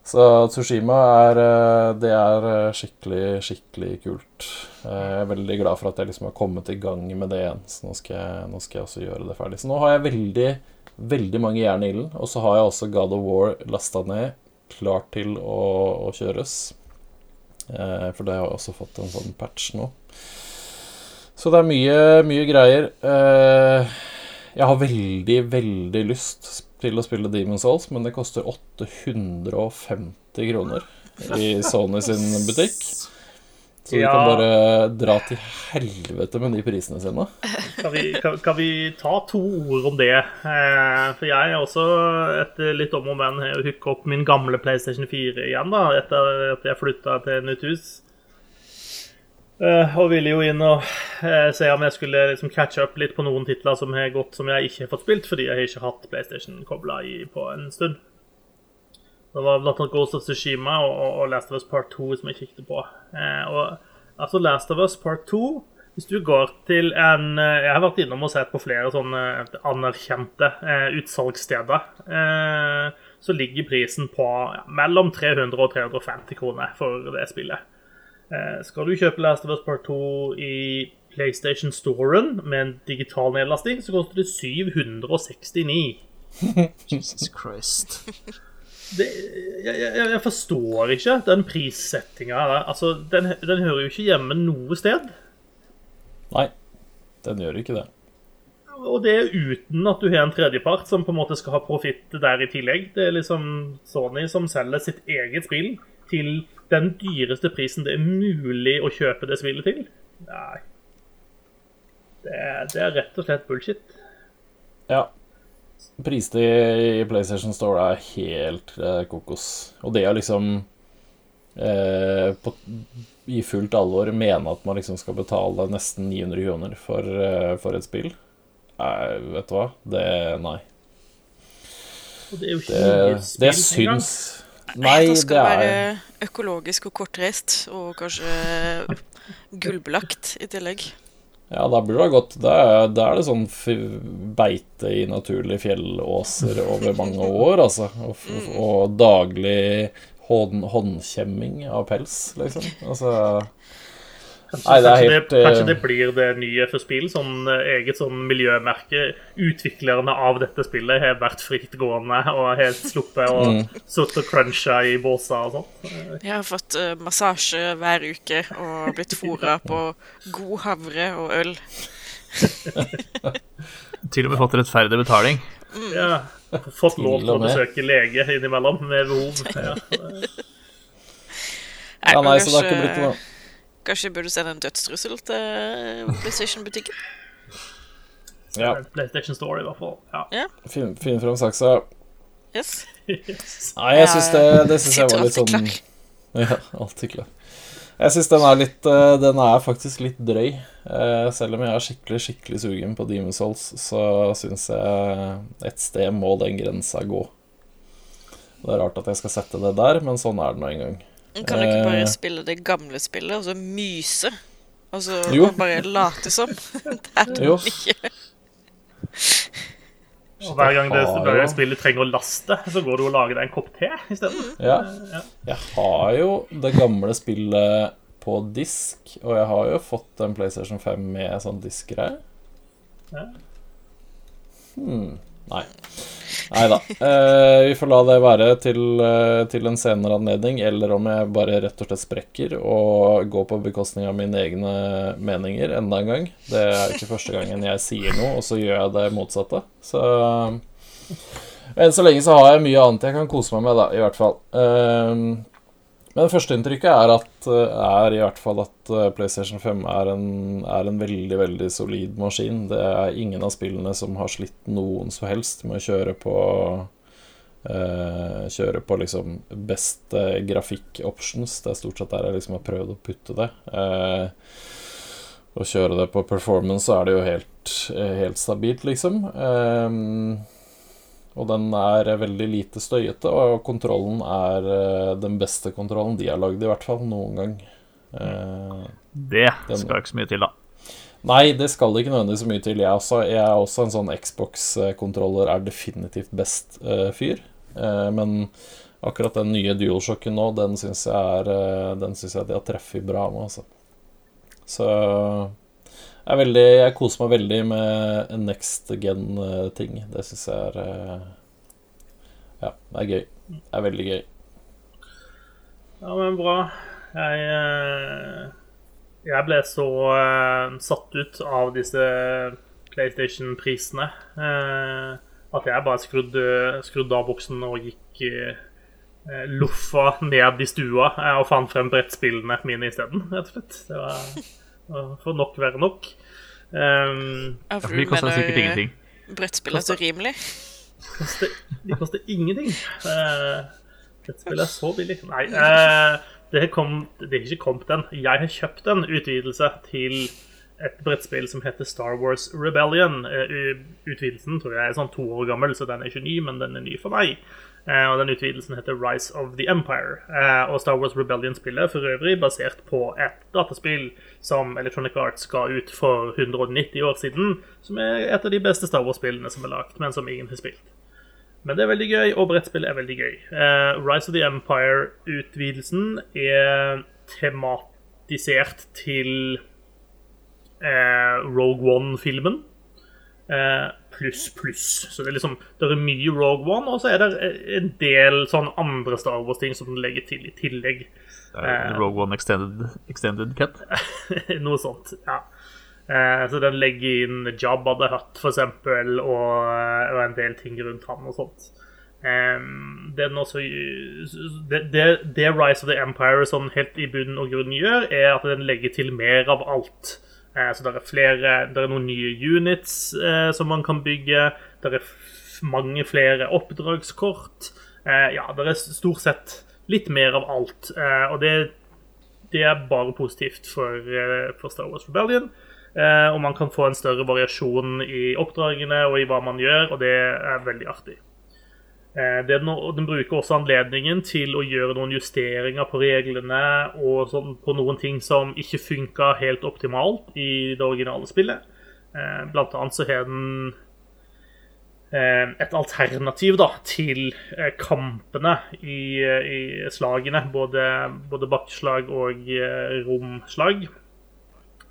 Så Tsushima er eh, Det er eh, skikkelig, skikkelig kult. Jeg er veldig glad for at jeg liksom har kommet i gang med det igjen. Så nå skal jeg, nå skal jeg også gjøre det ferdig. Så nå har jeg veldig, veldig mange jern i ilden. Og så har jeg også God of War lasta ned, klart til å, å kjøres. Eh, for det har jeg også fått en sånn patch nå. Så det er mye, mye greier. Eh, jeg har veldig, veldig lyst til å spille Demon's Souls, men det koster 850 kroner i Sony sin butikk. Så ja. de kan bare dra til helvete med de prisene sine. Kan vi, kan, kan vi ta to ord om det? Eh, for jeg er også, etter litt om og men, hooka opp min gamle PlayStation 4 igjen da, etter at jeg flytta til nytt hus. Eh, og ville jo inn og eh, se om jeg skulle liksom catche up litt på noen titler som har gått som jeg ikke har fått spilt, fordi jeg har ikke hatt PlayStation kobla på en stund. Det var blant annet Ghost of Tsushima og, og, Last of Us Part 2 som jeg kikket på. Eh, og altså Last of Us Part 2 Hvis du går til en eh, Jeg har vært innom og sett på flere sånne anerkjente eh, utsalgssteder. Eh, så ligger prisen på ja, mellom 300 og 350 kroner for det spillet. Eh, skal du kjøpe Last of Us Part 2 i PlayStation Storen med en digital nedlasting, så koster det 769. Jesus Christ. det, jeg, jeg, jeg forstår ikke den prissettinga. Altså, den, den hører jo ikke hjemme noe sted. Nei, den gjør ikke det. Og det er uten at du har en tredjepart som på en måte skal ha profitt der i tillegg. Det er liksom Sony som selger sitt eget spill til den dyreste prisen det er mulig å kjøpe det spillet til. Nei. Det det er rett og slett bullshit. Ja. Prisene i PlayStation Store er helt eh, kokos. Og det å liksom eh, på, i fullt alvor mene at man liksom skal betale nesten 900 kroner for, eh, for et spill Nei, vet du hva? Det Nei. Og det er jo ikke Det, det syns Nei, det det skal er være økologisk og kortreist, og kanskje gullbelagt i tillegg. Ja, da burde det ha gått Da er, det sånn beite i naturlige fjellåser over mange år, altså. Og, og daglig hånd, håndkjemming av pels, liksom. Altså Kanskje, Nei, det er kanskje, helt, det, kanskje eh, det blir det nye for spill. Sånn eh, eget sånn miljømerke. Utviklerne av dette spillet har vært frittgående og helt sluppet og Mm. sittet og cruncha i båser og sånn. Jeg har fått uh, massasje hver uke og blitt fora på god havre og øl. Til og med fått rettferdig betaling. Ja. Fått lov til å besøke lege innimellom med behov. Ja. Ja, nei, så det har ikke blitt noe Kanskje burde burde sende en dødstrussel til PlayStation-butikken? Ja, PlayStation Store, i hvert fall. Ja. finn, finn fram saksa. Yes. Nei, jeg syns det, det synes jeg var litt sånn. Ja, alltid klar. Jeg syns den er litt eh, Den er faktisk litt drøy. Eh, Selv om jeg er skikkelig skikkelig sugen på Demon's Souls, så syns jeg et sted må den grensa gå. Det er rart at jeg skal sette det der, men sånn er det nå en gang. Kan du ikke bare Eh. spille det gamle spillet, og så myse? Og så Jo. og bare late som? Det er det ikke. Og hver gang, det, hver gang spillet trenger å laste, så går du og lager deg en kopp te isteden. Ja. Ja. Jeg har jo det gamle spillet på disk, og jeg har jo fått en PlayStation 5 med sånn diskgreie. Ja. Hmm. Nei. Nei da. Eh, vi får la det være til, eh, til en senere anledning, eller om jeg bare rett og slett sprekker og går på bekostning av mine egne meninger enda en gang. Det er ikke første gangen jeg sier noe, og så gjør jeg det motsatte. Så enn så lenge så har jeg mye annet jeg kan kose meg med, da, i hvert fall. Eh, men førsteinntrykket er, at, er i hvert fall at eh, PlayStation 5 er en, er en veldig, veldig solid maskin. Det er ingen av spillene som har slitt noen som helst med å kjøre på eh, Kjøre på liksom beste grafikk-options. Det er stort sett der jeg liksom har prøvd å putte det. Eh, å kjøre det på performance, så er det jo helt, eh, helt stabilt, liksom. Eh, og den er veldig lite støyete, og kontrollen er eh, den beste kontrollen de har lagd, i hvert fall noen gang. Eh, Det skal ikke så mye til, da. nei, det skal det ikke nødvendigvis så mye til. Jeg, også, jeg er også en sånn Xbox-kontroller er definitivt best uh, fyr. Uh, men akkurat den nye DualShocken nå, den syns jeg, er, den synes jeg de har treffet bra med, altså. Så er veldig, jeg koser meg veldig med next gen-ting. Det syns jeg er eh, Ja, det er gøy. Det er veldig gøy. Ja, men bra. Jeg, eh, jeg ble så eh, satt ut av disse PlayStation-prisene eh, at jeg bare skrudde, skrudde av buksen og gikk eh, loffa ned i stua eh, og fant frem brettspillene mine isteden, rett og slett. Det var for nok være nok. Um, Ja, Ja, for for de koster mener sikkert ingenting. brettspill er så rimelig? koster, de koster ingenting. Uh, Brettspill er så billig. Nei, uh, det, kom, det er ikke kommet den. Jeg har kjøpt en utvidelse til et brettspill som heter Star Wars Rebellion. Eh, utvidelsen tror jeg er sånn to år gammel, så den er ikke ny, men den er ny for meg. Eh, og den utvidelsen heter Rise of the Empire. Eh, og Star Wars Rebellion-spillet for øvrig basert på et dataspill som Electronic Arts ga ut for 190 år siden, som er et av de beste Star Wars-spillene som er lagt, men som ingen har spilt. Men det er veldig gøy, og brettspill er veldig gøy. Eh, Rise of the Empire-utvidelsen er tematisert til Rogue One-filmen. Eh, pluss pluss. Så det er liksom, det er mye Rogue One, og så er det en del sånn andre Star Wars-ting som den legger til i tillegg. Er Rogue One Extended, extended Cut. Noe sånt, ja. Uh, så den legger inn Jabba the Hutt, for eksempel, og, og en del ting rundt han og sånt. Um, det, også, det, det, det, Rise of the Empire sånn helt i bunn og grunn gjør, er at den legger til mer av alt. Uh, så det er flere Det er noen nye units uh, som man kan bygge. Det er mange flere oppdragskort. Uh, ja, det er stort sett litt mer av alt. og det, det, er bare positivt for, for Star Wars Rebellion. og man kan få en større variasjon i oppdragene og i hva man gjør, og det er veldig artig. Eh, den, den, bruker også anledningen til å gjøre noen justeringer på reglene og sånn, på noen ting som ikke funka helt optimalt i det originale spillet. Eh, blant annet så har den eh, et alternativ da, til kampene i, i slagene. Både, både bakkeslag og romslag.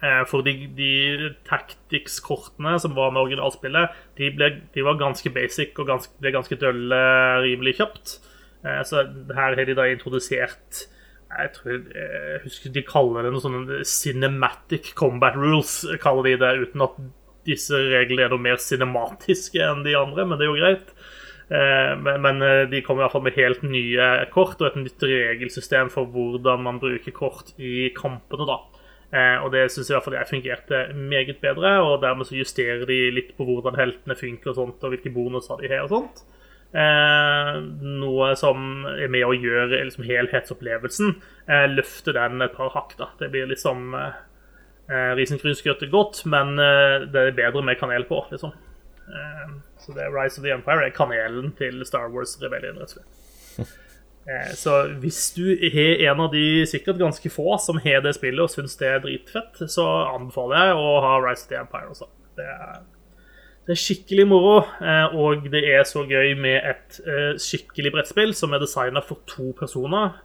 Eh, for de, de tactics-kortene som var med originalspillet, de, ble, de var ganske basic og ganske, ble ganske dølle rimelig kjapt. Eh, så her har de da introdusert jeg tror jeg husker de kaller det noe sånn cinematic combat rules, kaller de det, uten at disse reglene er noe mer cinematiske enn de andre, men det er jo greit. Eh, men de kommer i hvert fall med helt nye kort og et nytt regelsystem for hvordan man bruker kort i kampene. da. Eh, og det syns i hvert fall jeg fungerte meget bedre, og dermed så justerer de litt på hvordan heltene funker og sånt, og hvilke bonuser de har og sånt. Eh, noe som er med å gjøre liksom, helhetsopplevelsen. Eh, løfte den et par hakk. da. Det blir liksom eh, eh risengrynsgrøt godt, men eh, det er bedre med kanel på, liksom. Eh, så det er Rise of the Empire er kanelen til Star Wars Rebellion, rett og slett. Eh, så hvis du har en av de sikkert ganske få som har det spillet og syns det er dritfett, så anbefaler jeg å ha Rise of the Empire også. Det er, det er skikkelig moro, eh, og det er så gøy med et eh, skikkelig brettspill som er designa for to personer.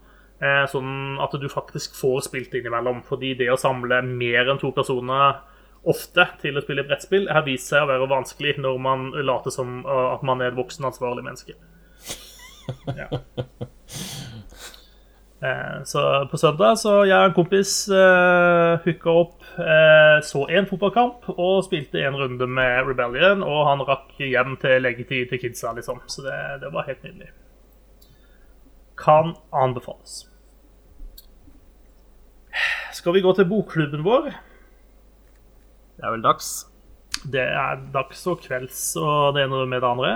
Sånn at du faktisk får spilt innimellom. Fordi det å samle mer enn to personer ofte til å spille brettspill har vist seg å være vanskelig når man later som at man er et voksen, ansvarlig menneske. Ja. Eh, så på søndag så jeg og en kompis eh, hooka opp, eh, så en fotballkamp og spilte en runde med Rebellion. Og han rakk hjem til leggetid til kidsa, liksom. Så det, det var helt nydelig. Kan anbefales. Skal vi gå til bokklubben vår? Det er vel dags. Det er dags og kvelds og det ene med det andre.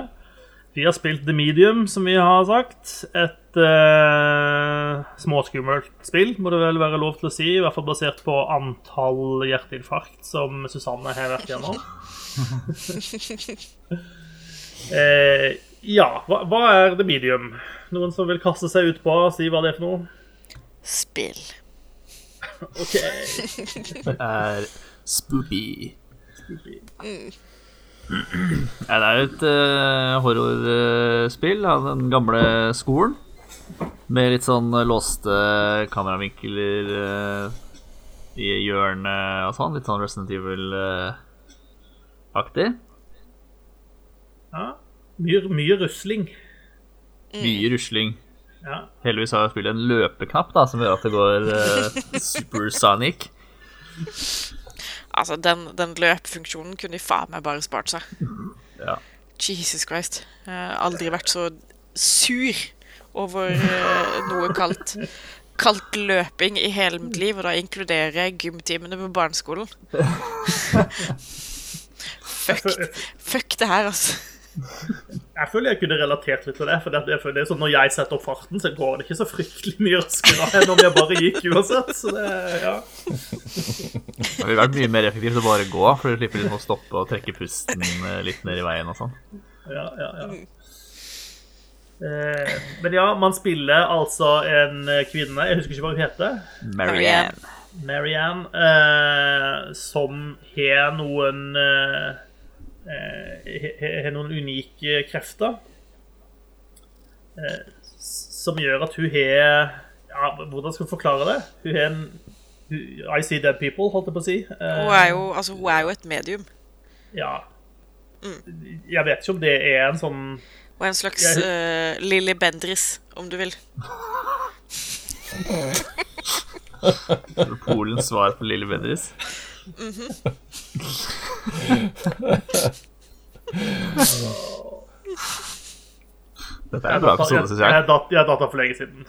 Vi har spilt The Medium, som vi har sagt. Et uh, småskummelt spill, må det vel være lov til å si. I hvert fall basert på antall hjerteinfarkt som Susanne har vært gjennom. uh, ja, hva, hva, er The Medium? Noen som vil kaste seg ut på og si hva det er for noe? Spill. OK. Det er spoopy. spoopy. Mm. Ja, det er jo et uh, horrorspill av den gamle skolen. Med litt sånn låste kameravinkler uh, i hjørnet og sånn. Litt sånn Resident Evil-aktig. Uh, ja. Mye, mye rusling. Mye rusling. Ja. Heldigvis har spillet en løpeknapp da, som gjør at det går supersonic. Altså, den, den løpefunksjonen kunne de faen meg bare spart seg. Ja. Jesus Christ. Jeg har aldri vært så sur over uh, noe kalt Kalt løping i hele mitt liv, og da inkluderer jeg gymtimene på barneskolen. fuck, fuck det her, altså. Jeg føler jeg kunne relatert litt til det. For det, det, er sånn Når jeg setter opp farten, så går det ikke så fryktelig mye raskere enn om jeg bare gikk uansett. Så det, ja. Det ville vært mye mer effektivt å bare gå, for du slipper liksom å stoppe og trekke pusten eh, litt ned i veien og sånn. Ja, ja, ja. Eh, men ja, man spiller altså en kvinne Jeg husker ikke hva hun heter. Marianne. Marianne eh, som har noen eh, Eh, har noen unike krefter. Eh, som gjør at hun har ja, Hvordan skal hun forklare det? Hun har en I see dead people, holdt jeg på å si. Hun er jo, altså, hun er jo et medium. Ja. Jeg vet ikke om det er en sånn Hun er en slags Jeg- uh, Lilly Bendris, om du vil. Polens svar på Dette er en bra episode, syns Jeg jeg. datt- jeg for lenge siden.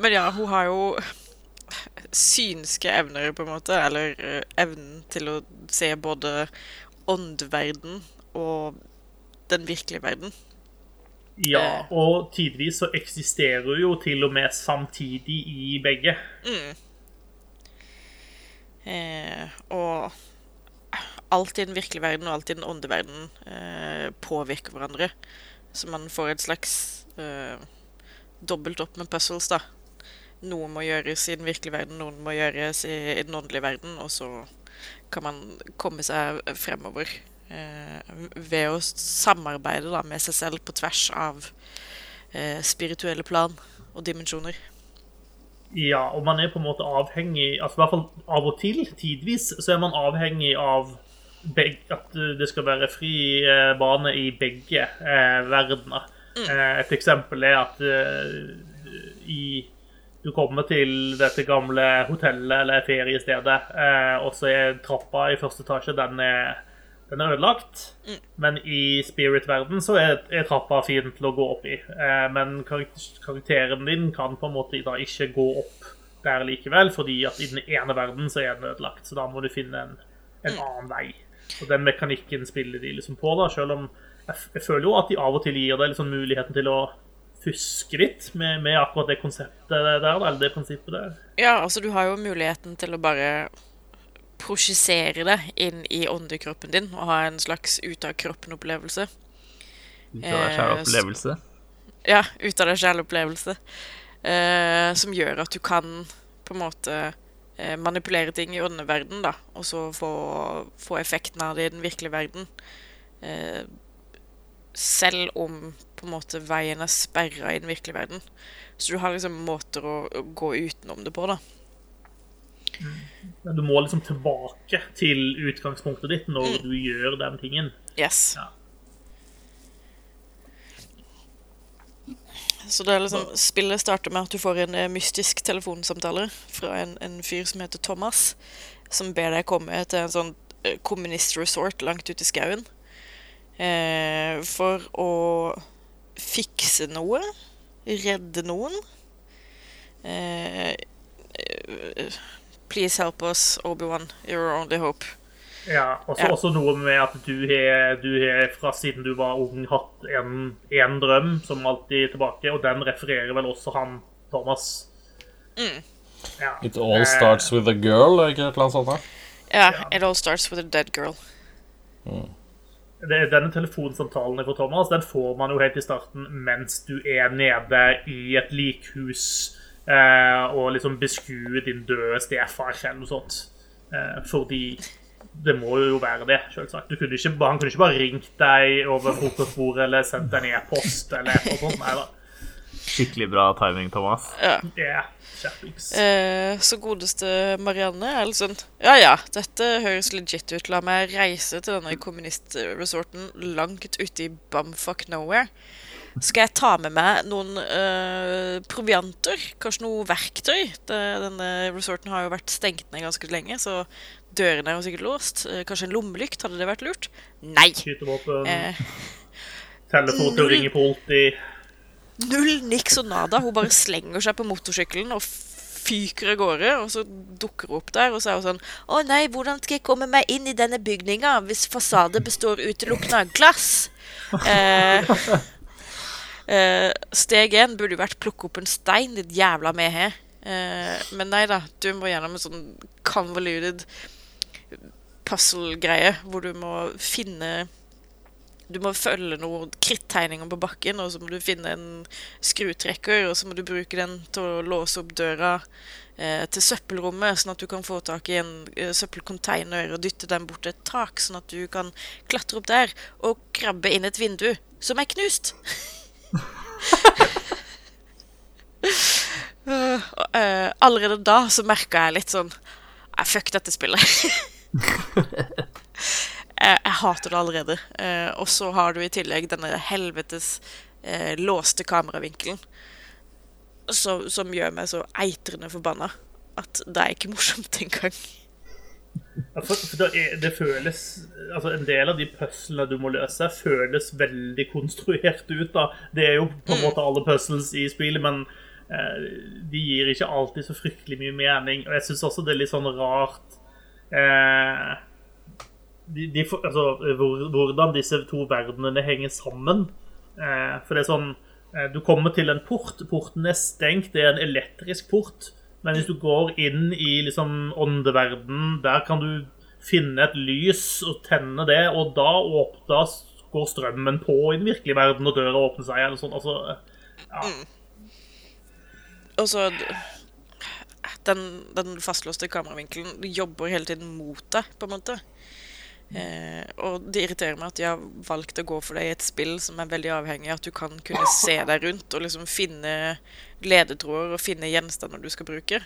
Men ja, hun har jo synske evner, på en måte. Eller eh, evnen til å se både åndeverden og den virkelige verden. Ja, og tidvis så eksisterer jo til og med samtidig i begge. Eh, og alt i den virkelige verden og alt i den åndeverden eh, påvirker hverandre. Så man får et slags eh, dobbelt opp med puzzles, da. Noe må gjøres i den virkelige verden, noen må gjøres i, i den åndelige verden, og så kan man komme seg fremover eh, ved å samarbeide da, med seg selv på tvers av eh, spirituelle plan og dimensjoner. Ja, og man er på en måte avhengig altså i hvert fall av og til, tidvis, så er man avhengig av begge, at eh, det skal være fri eh, bane i begge eh, verdener. Mm. et eksempel er at eh, i du kommer til dette gamle hotellet eller feriestedet, eh, og så er trappa i første etasje den er, den er ødelagt. Men i spirit-verden så er, er trappa fin til å gå opp i. Eh, men karakter, karakteren din kan på en måte da ikke gå opp der likevel, fordi at i den ene verden så er den ødelagt. Så da må du finne en, en annen vei. Og den mekanikken spiller de liksom på, da, selv om jeg, jeg føler jo at de av og til gir deg liksom muligheten til å fuske litt med, med akkurat det konseptet der, eller det prinsippet der. Ja, altså du har jo muligheten til å bare prosjisere det inn i åndekroppen din og ha en slags ut-av-kroppen-opplevelse. Ut av deg sjæl-opplevelse? Ja, ut av deg sjæl-opplevelse. Eh, som gjør at du kan på en måte eh, manipulere ting i åndeverden, da, og så få, få effekten av det i den virkelige verden. Eh, selv om på en måte veien er sperra i den virkelige verden. Så du har liksom måter å, å gå utenom det på, da. Men du må liksom tilbake til utgangspunktet ditt når du gjør den tingen. Yes. Ja. Så det er liksom, spillet starter med at du får en eh, mystisk telefonsamtale fra en, en fyr som heter Thomas, som ber deg komme til en sånn kommunist-resort langt ute i skauen. Eh, for å fikse noe. Redde noen. Eh, eh, please help us, Obi-Wan. Your only hope. Ja, og så Ja. også noe med at du har, du har fra siden du var ung hatt en, en drøm som alltid er tilbake, og den refererer vel også han Thomas. Ja. It all starts with a girl, er ikke eller annet sånt? Ja, Ja, it all starts with a dead girl. Det, denne telefonsamtalen fra Thomas den får man jo helt i starten mens du er nede i et likhus og liksom beskue din døde stefar eller noe sånt. Eh, fordi det må jo være det, selvsagt. Du kunne ikke, han kunne ikke bare ringt deg over frokostbordet eller sendt deg en e-post eller noe sånt. Nei da. Skikkelig bra timing, Thomas. Ja. Yeah. Eh, så godeste Marianne er litt sånn Ja ja, dette høres legit ut. La meg reise til denne kommunistresorten langt ute i bumfuck nowhere. Skal jeg ta med meg noen uh, provianter? Kanskje noe verktøy? Det, denne resorten har jo vært stengt ned ganske lenge, så dørene er jo sikkert låst. Uh, kanskje en lommelykt? Hadde det vært lurt? Nei! Skytevåpen, Eh, telefon til å ringe politi. Null niks og nada. Hun bare slenger seg på motorsykkelen og fyker av gårde. Og så dukker hun opp der, og så er hun sånn Å nei, hvordan skal jeg komme meg inn i denne bygninga hvis fasade består utelukkende av glass? Eh, eh, steg én burde jo vært plukke opp en stein, ditt jævla mehe. Uh, men nei da, du må gjennom en sånn convoluted puzzle-greie hvor du må finne du må følge noen krittegninger på bakken, og så må du finne en skrutrekker, og så må du bruke den til å låse opp døra eh, til søppelrommet, sånn at du kan få tak i en eh, søppelcontainer og dytte den bort til et tak, sånn at du kan klatre opp der og krabbe inn et vindu som er knust. Eh, og, eh, allerede da så merka jeg litt sånn Nei, fuck dette spillet. jeg, jeg hater det allerede. Uh, og så har du i tillegg denne helvetes eh, låste kameravinkelen. Som, som gjør meg så eitrende forbanna at det er ikke morsomt engang. Ja, for, for det, er, det føles Altså, en del av de puzzlene du må løse, føles veldig konstruert ut. da. Det er jo på en måte alle puzzles i spillet, men eh, de gir ikke alltid så fryktelig mye mening. Og jeg syns også det er litt sånn rart eh, de, de, altså, hvor, hvordan disse to verdenene henger sammen. Eh, for det er sånn eh, Du kommer til en port. Porten er stengt. Det er en elektrisk port. Men hvis du går inn i liksom åndeverden, der kan du finne et lys og tenne det, og da, åpnes, går strømmen på i den virkelige verden, og døra åpner seg. eller sånn. Altså, ja. Og så den, den fastlåste kameravinkelen jobber hele tiden mot deg, på en måte. Eh, og det irriterer meg at de har valgt å gå for det i et spill som er veldig avhengig av at du kan kunne se deg rundt og liksom finne ledetråder og finne gjenstander du skal bruke.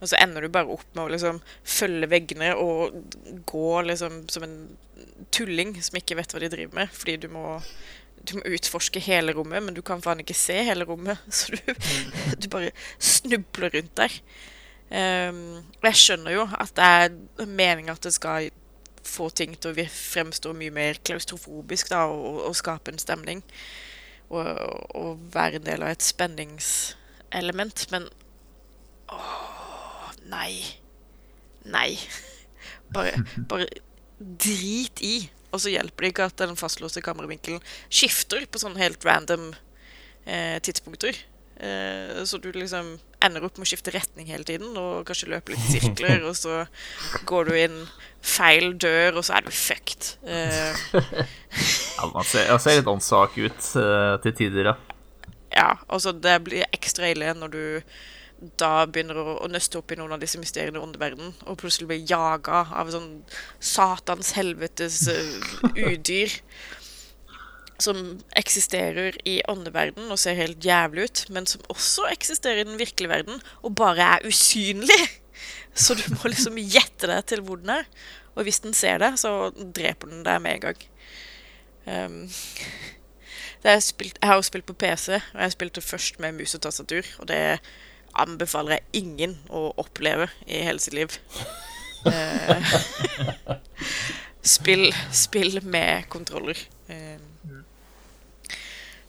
Og så ender du bare opp med å liksom følge veggene og gå liksom som en tulling som ikke vet hva de driver med, fordi du må du må utforske hele rommet, men du kan faen ikke se hele rommet. Så du, du bare snubler rundt der. Um, og jeg skjønner jo at det er meninga at det skal få ting til å fremstå mye mer klaustrofobisk da, og, og skape en stemning. Og, og være en del av et spenningselement. Men åh, nei. Nei. Bare, bare drit i. Og så hjelper det ikke at den fastlåste kameravinkelen skifter på sånne helt random eh, tidspunkter. Eh, så du liksom ender opp med å skifte retning hele tiden og kanskje løpe litt sirkler, og så går du inn feil dør, og så er du fucked. Uh, Ja, man ser, man ser litt åndssvak ut uh, til tider, ja. ja, altså det blir ekstra ille når du da begynner å, å nøste opp i noen av disse mysteriene i åndeverden, og plutselig blir jaga av sånn satans helvetes uh, udyr som eksisterer i åndeverden og ser helt jævlig ut, men som også eksisterer i den virkelige verden og bare er usynlig. Så du må liksom gjette deg til hvor den er. Og hvis den ser deg, så dreper den deg med en gang. Um, det er spilt, jeg har jo spilt på PC, og jeg spilte først med mus og tastatur. Og det anbefaler jeg ingen å oppleve i hele sitt liv. Uh, spill, spill med kontroller. Eh,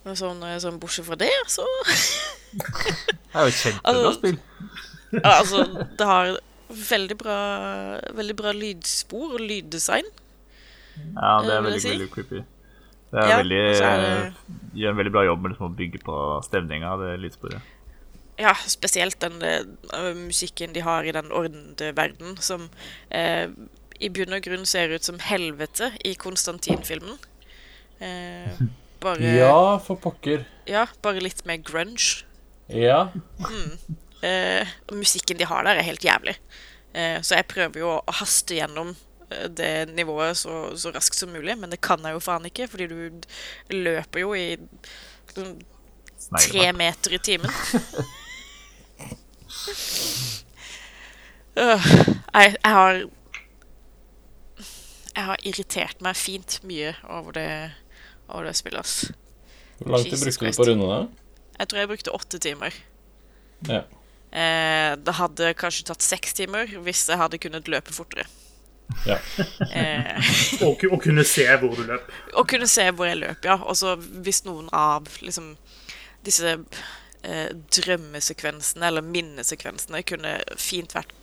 men sånn, sånn bortsett fra det, så Det er jo et kjempebra Altså- spill. ja, Altså, det har veldig bra, veldig bra lydspor og lyddesign. Ja, det er veldig, si. veldig creepy. Det Ja, veldig, det- gjør en veldig bra jobb med liksom, å bygge på stemninga, det lydsporet. Ja, spesielt den uh, musikken de har i den ordnede verden, som uh, i bunn og grunn ser ut som helvete i Konstantin-filmen. Eh, bare, Ja, for pokker. ja, bare litt mer grunge. Ja. Eh, og musikken de har der, er helt jævlig. Eh, så jeg prøver jo å, haste gjennom eh, det nivået så, så raskt som mulig, men det kan jeg jo faen ikke, fordi du løper jo i sånn tre meter i timen. Jeg, jeg har Jeg har irritert meg fint mye over det, over det spillet, ass. Hvor lang tid brukte du på å runde det? Jeg tror jeg brukte åtte timer. Ja. Eh, det hadde kanskje tatt seks timer hvis jeg hadde kunnet løpe fortere. ja. Eh, Og, og kunne se hvor du løp. og kunne se hvor jeg løp, ja. Og så hvis noen av liksom disse eh, drømmesekvensene eller minnesekvensene kunne fint vært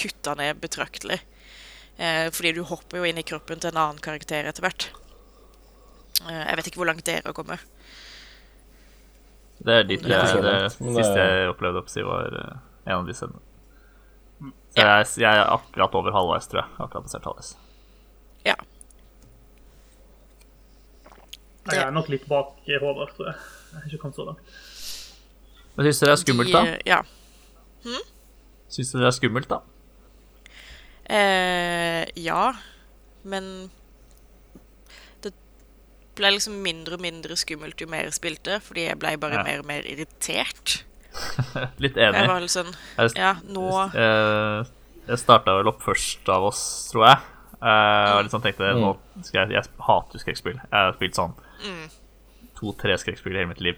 kutta ned betraktelig. Eh, fordi du hopper jo inn i kroppen til en annen karakter etter hvert. Eh, jeg vet ikke hvor langt dere har kommet. Det er dit Det jeg, det, det- siste jeg opplevde oppsi, var eh, en av de scenene. Så jeg, jeg er akkurat over halvveis, tror jeg. Akkurat passert halvveis. Ja. Jeg er nok litt bak Håvard, tror jeg. Jeg har ikke kommet så langt. Men syns dere det er skummelt, da? De, eh, ja. Syns dere det er skummelt, da? Eh, ja, men ble liksom mindre og mindre skummelt jo mer jeg spilte, fordi jeg ble bare Ja. mer og mer irritert. Litt Jeg enig. var litt sånn Jeg, Ja, nå jeg, jeg starta vel opp først av oss, tror jeg. Jeg og liksom tenkte nå skal jeg, jeg hater skrekkspill. Jeg har spilt sånn to-tre skrekkspill i hele mitt liv.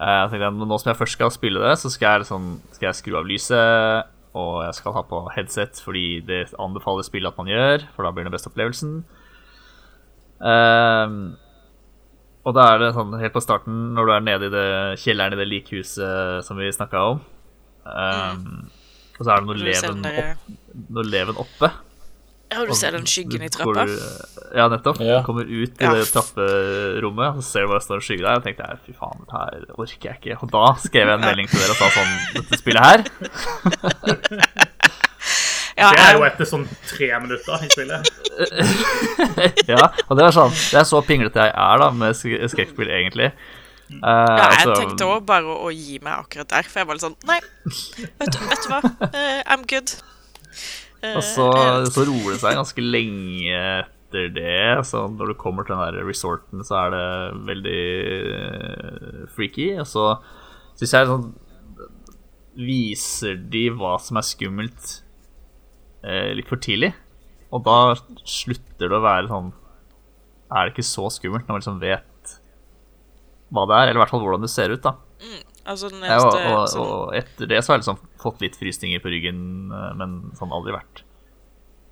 Eh, jeg tenkte, nå som jeg først skal spille det, så skal jeg, liksom, skal jeg skru av lyset, og jeg skal ha på headset fordi det anbefaler spillet at man gjør, for da blir det den beste opplevelsen. Eh, og da er det sånn helt på starten, når du er nede i det kjelleren i det likhuset som vi snakka om, eh, og så er det noe leven, opp, noe leven oppe. Ja, du ser den skyggen i trappa? du- Ja, nettopp. Ja. Du kommer ut i Ja. det trapperommet, og så ser du bare står en skygge der. Og tenkte jeg, fy faen, dette her orker jeg ikke. Og da skrev jeg en melding til dere og sa sånn Dette spillet her Ja, Det er jo etter sånn tre minutter i spillet. Ja, og det er sånn Det er så pinglete jeg er da med sk- skrekkspill, egentlig. Uh, ja, jeg altså, tenkte òg bare å, å gi meg akkurat der, for jeg var litt sånn Nei, vet du, vet du hva? Uh, I'm good. Uh, Og så, eh, så roer det seg ganske lenge etter det. Så når du kommer til den der resorten, så er det veldig eh, freaky. Og så syns jeg sånn Viser de hva som er skummelt eh, litt for tidlig. Og da slutter det å være sånn Er det ikke så skummelt når man liksom vet hva det er, eller i hvert fall hvordan det ser ut, da. altså, den Ja, og, og, sånn og etter det så har jeg liksom fått litt frysninger på ryggen, eh, men sånn aldri vært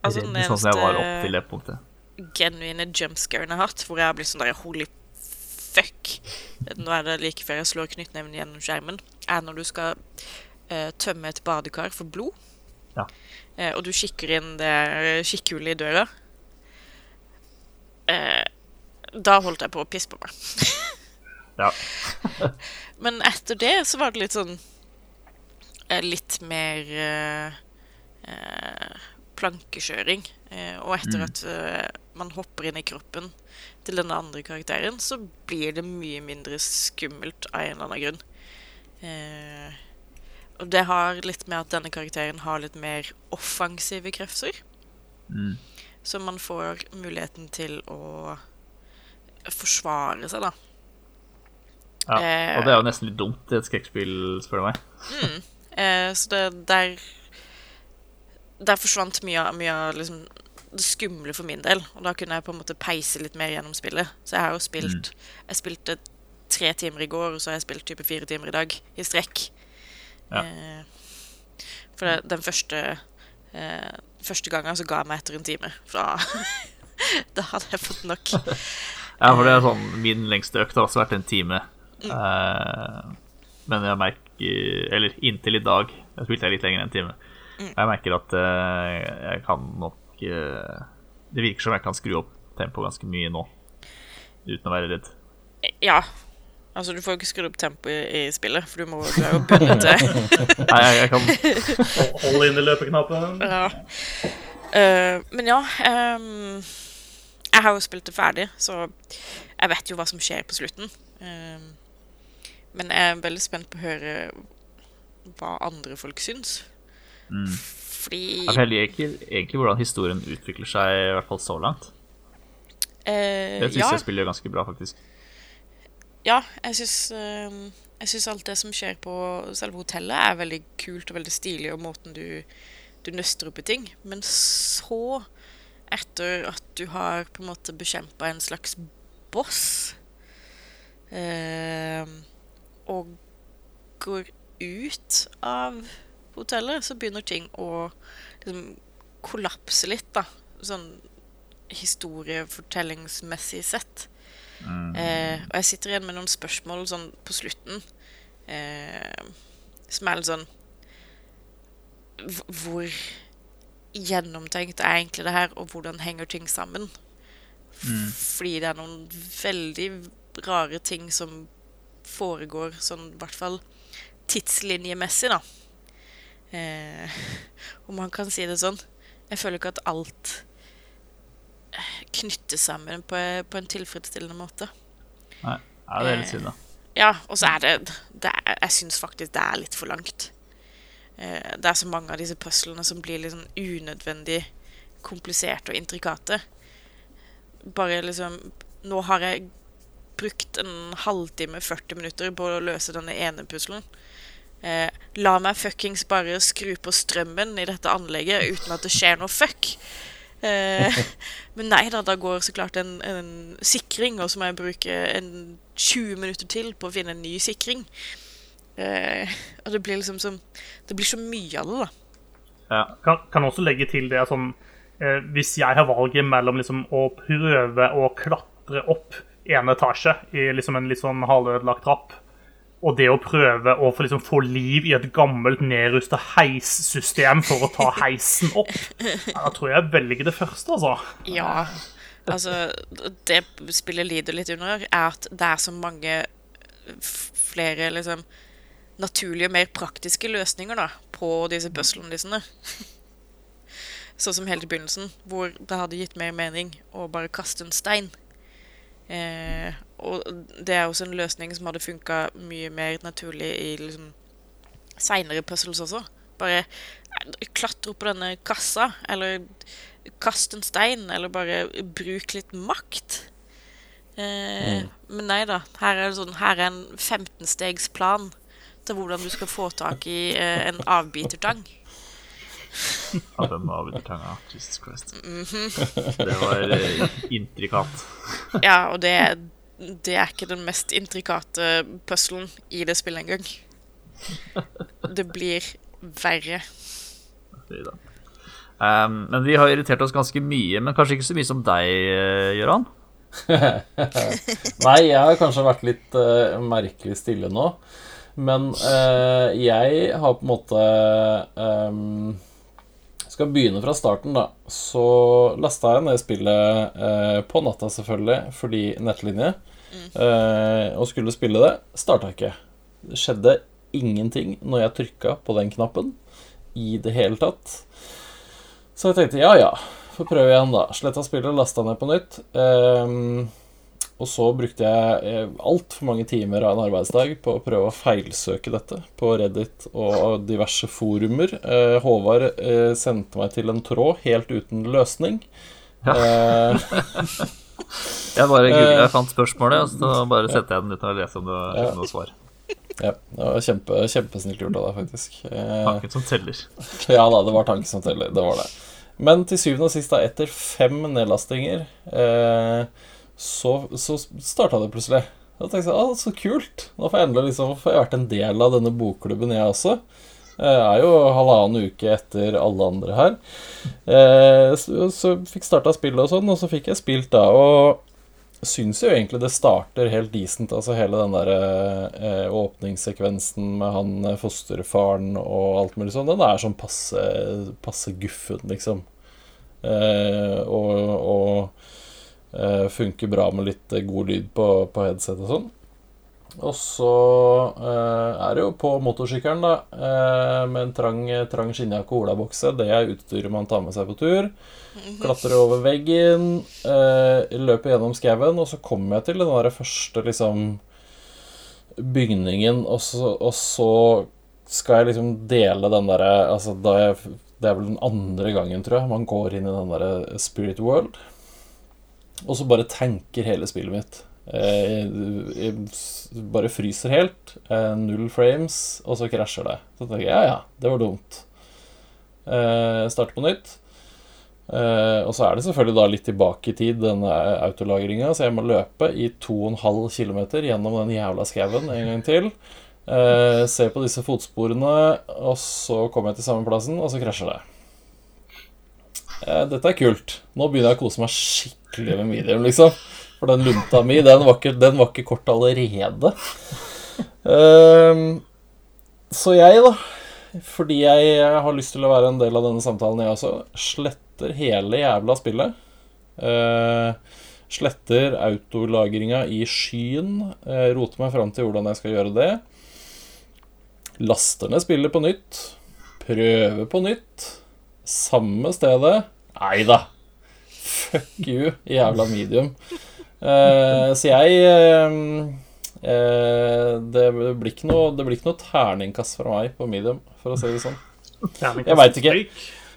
Altså, redd sånn som jeg var opp til det punktet. genuine jumpscaren jeg har hatt, hvor jeg har blitt sånn der holy fuck. Nå er det like før jeg slår knyttneven gjennom skjermen, er når du skal uh, tømme et badekar for blod. Ja. Eh, og du kikker inn det kikkhullet i døra. Eh, da holdt jeg på å pisse på meg. Ja. Men etter det så var det litt sånn eh, Litt mer eh, plankekjøring. Eh, og etter Mm. at man hopper inn i kroppen til denne andre karakteren, så blir det mye mindre skummelt av en eller annen grunn. Eh, og det har litt med at denne karakteren har litt mer offensive krefter. Mm. Så man får muligheten til å forsvare seg, da. ja. Eh, Og det er jo nesten litt dumt i et skrekkspill, spør du meg. Eh, så det der Der forsvant mye av, mye av liksom, det skumle for min del. Og da kunne jeg på en måte peise litt mer gjennom spillet. Så jeg har jo spilt Jeg spilte tre timer i går, og så har jeg spilt type fire timer i dag i strekk. Ja. Eh, for det, den første eh, Første gangen så ga jeg meg etter en time. Da, da hadde jeg fått nok. Ja, for det er sånn Min lengste økt har også vært en time. Eh, men jeg merker Eller inntil i dag. Jeg spilte litt lenger enn en time. Jeg merker at eh, jeg kan nok eh, Det virker som jeg kan skru opp tempoet ganske mye nå. Uten å være redd. Ja. Altså, du får jo ikke skrudd opp tempoet i, i spillet, for du, må, du er jo bundet til Nei, jeg, jeg kan Hold i løpeknappen. Ja. Uh, men ja um, Jeg har jo spilt det ferdig, så jeg vet jo hva som skjer på slutten. Ehm, men jeg er veldig spent på å høre hva andre folk syns. Fordi Jeg ikke egentlig hvordan historien utvikler seg, i hvert fall så langt. Uh, Det syns ja, jeg spiller ganske bra, faktisk. Ja, jeg syns ehm, Jeg alt det som skjer på selve hotellet, er veldig kult og veldig stilig, og måten du, du nøster opp i ting. Men så, etter at du har på en måte bekjempa en slags boss, ehm, og går ut av hotellet, så begynner ting å liksom kollapse litt, da. Sånn historiefortellingsmessig sett. Eh, og jeg sitter igjen med noen spørsmål sånn på slutten eh, som er litt sånn Hvor gjennomtenkt er egentlig det her, og hvordan henger ting sammen? Mm. Fordi det er noen veldig rare ting som foregår sånn i hvert fall tidslinjemessig, da. Eh, om man kan si det sånn. Jeg føler ikke at alt eh, knyttes sammen på, på en tilfredsstillende måte. Nei, ja, det er litt synd, da. Ja, og så er det, det er, Jeg syns faktisk det er litt for langt. Eh, det er så mange av disse puzzlene som blir litt sånn unødvendig kompliserte og intrikate. Bare liksom Nå har jeg brukt en halvtime, 40 minutter på å løse denne ene puzzlen. Eh, la meg fuckings bare skru på strømmen i dette anlegget uten at det skjer noe fuck. Eh, men nei da, da går så klart en, en sikring, og så må jeg bruke en 20 minutter til på å finne en ny sikring. Eh, og det blir liksom som Det blir så mye av det, da. Ja. Kan, kan også legge til det sånn eh, Hvis jeg har valget mellom liksom å prøve å klatre opp en etasje i liksom en litt sånn halvødelagt trapp, og det å prøve å få, liksom, få liv i et gammelt, nedrusta heissystem for å ta heisen opp, da tror jeg jeg velger det første, altså. Ja. Altså, det spillet lider litt under, er at det er så mange flere liksom naturlige, mer praktiske løsninger da, på disse puzzle-nissene. Sånn som helt i begynnelsen, hvor det hadde gitt mer mening å bare kaste en stein. Eh, og det er også en løsning som hadde funka mye mer naturlig i liksom seinere puzzles også. Bare eh, klatre opp på denne kassa, eller kast en stein, eller bare bruk litt makt. Eh, Men nei da. Her er sånn Her er en 15-stegs plan til hvordan du skal få tak i eh, en avbitertang. Ja, av avbitertanga. Jesus Christ. Det var eh, intrikat. Ja, og det, det er ikke den mest intrikate puzzlen i det spillet engang. Det blir verre. Fy. Um, men vi har irritert oss ganske mye, men kanskje ikke så mye som deg, eh, Gøran? Nei, jeg har kanskje vært litt uh, merkelig stille nå. Men uh, jeg har på en måte ehm, Skal begynne fra starten, da. Så lasta jeg ned spillet eh, på natta, selvfølgelig, fordi nettlinje. Eh, og skulle spille det. Starta ikke. Det skjedde ingenting når jeg trykka på den knappen i det hele tatt. Så jeg tenkte ja, ja, får prøve igjen, da. Sletta spillet, lasta ned på nytt. Ehm, og så brukte jeg eh, altfor mange timer av en arbeidsdag på å prøve å feilsøke dette på Reddit og diverse forumer. Eh, Håvard eh, sendte meg til en tråd helt uten løsning. Ja. Jeg bare googlet, jeg fant spørsmålet, og så bare setter jeg den uten å lese om det Ja. noe svar. ja, det var kjempe, kjempesnilt gjort av deg, faktisk. Tanken som teller. Ja da, det var tanken som teller. Det var det. Men til syvende og sist, da, etter fem nedlastinger, eh, så, så starta det plutselig. Da tenkte jeg så kult. Nå får jeg endelig liksom, får jeg vært en del av denne bokklubben, jeg også. Jeg er jo halvannen uke etter alle andre her. Eh, så, så fikk starta spillet og sånn, og så fikk jeg spilt da. Og syns jo egentlig det starter helt decent. Altså hele den der eh, åpningssekvensen med han eh, fosterfaren og alt mulig sånn, den er sånn passe, passe guffen, liksom. Eh, og og eh, funker bra med litt eh, god lyd på, på headset og sånn. Og så uh, er det jo på motorsykkelen, da, uh, med en trang, trang skinnjakke og olabokse. Det er utstyret man tar med seg på tur. Klatrer over veggen, løper gjennom skauen, og så kommer jeg til den der første liksom bygningen, og så, og så skal jeg liksom dele den derre Altså, Det er vel den andre gangen, tror jeg, man går inn i den derre spirit world. Og så bare tenker hele spillet mitt. Jeg, jeg s- bare fryser helt. Eh, null frames, og så krasjer det. Så tenker jeg ja, ja, det var dumt. Jeg starter på nytt. Eh, og så er det selvfølgelig da litt tilbake i tid, denne autolagringa, så jeg må løpe i 2,5 km gjennom den jævla skauen en gang til. Eh, se på disse fotsporene, og så kommer jeg til samme plassen, og så krasjer det. Eh, dette er kult. Nå begynner jeg å kose meg skikkelig med medium, liksom. For den lunta mi, den var ikke, den var ikke kort allerede. Um, så jeg, da, fordi jeg har lyst til å være en del av denne samtalen, jeg også, sletter hele jævla spillet. Uh, sletter autolagringa i skyen. Uh, roter meg fram til hvordan jeg skal gjøre det. Laster ned spillet på nytt. Prøver på nytt. Samme stedet. Nei da. Fuck you, jævla medium. Uh, så jeg uh, eh, det, blir ikke noe, det blir ikke noe terningkast fra meg på medium, for å si det sånn. Jeg vet ikke.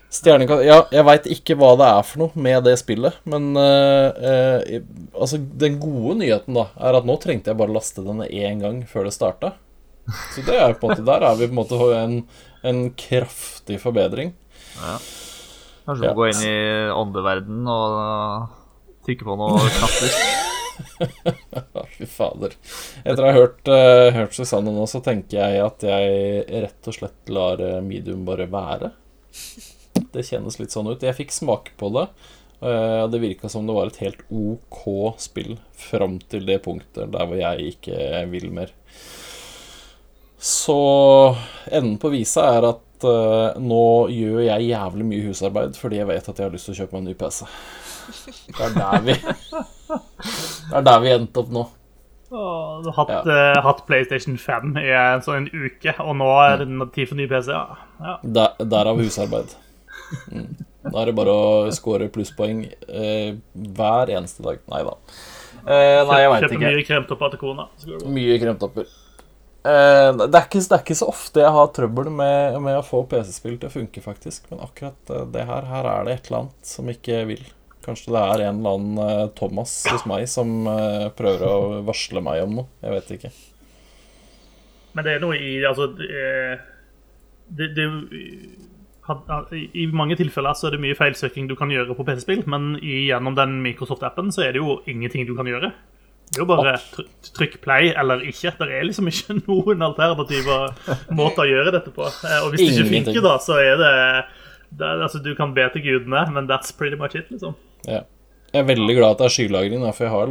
Stjernekast Ja, jeg veit ikke hva det er for noe med det spillet, men uh, eh, Altså, den gode nyheten, da, er at nå trengte jeg bare laste denne én gang før det starta. Så det er på en måte Der er vi på en måte en, en kraftig forbedring. Ja. Kanskje du må gå inn i åndeverden og trykke på noen knapper. Fy fader. Etter å ha hørt, uh, hørt Susanne nå, så tenker jeg at jeg rett og slett lar eh, medium bare være. Det kjennes litt sånn ut. Jeg fikk smake på det. eh, og det virka som det var et helt OK spill fram til det punktet der hvor jeg ikke vil mer. Så enden på visa er at eh, nå gjør jeg jævlig mye husarbeid fordi jeg vet at jeg har lyst til å kjøpe meg en ny PC. Det er der vi Det er der vi endte opp nå. Åh, Du har hatt, Ja. uh, hatt PlayStation 5 i en sånn en uke, og nå er det tid for ny PC. Ja. ja. Der, derav husarbeid. Mm. Da er det bare å score plusspoeng uh, hver eneste dag. Nei da. Eh, nei, jeg veit Kjøpe mye kremtopper til kona. Mye kremtopper. Eh, det, er ikke, det er ikke så ofte jeg har trøbbel med, med å få PC-spill til å funke, faktisk. Men akkurat eh, det her, her er det et eller annet som ikke vil. Kanskje det er en eller annen eh, Thomas hos meg som prøver å varsle meg om noe. Jeg vet ikke. Men det er noe i Altså det, det I mange tilfeller så er det mye feilsøking du kan gjøre på PC-spill, men gjennom den Microsoft-appen så er det jo ingenting du kan gjøre. Det er jo bare tr- trykk play eller ikke. Det er liksom ikke noen alternative måter å gjøre dette på. Eh, Og hvis det ikke funker, da, så er det, det er, altså, Du kan be til gudene, men that's pretty much it, liksom. Ja. Jeg er veldig glad at det er skylagring, da, for jeg har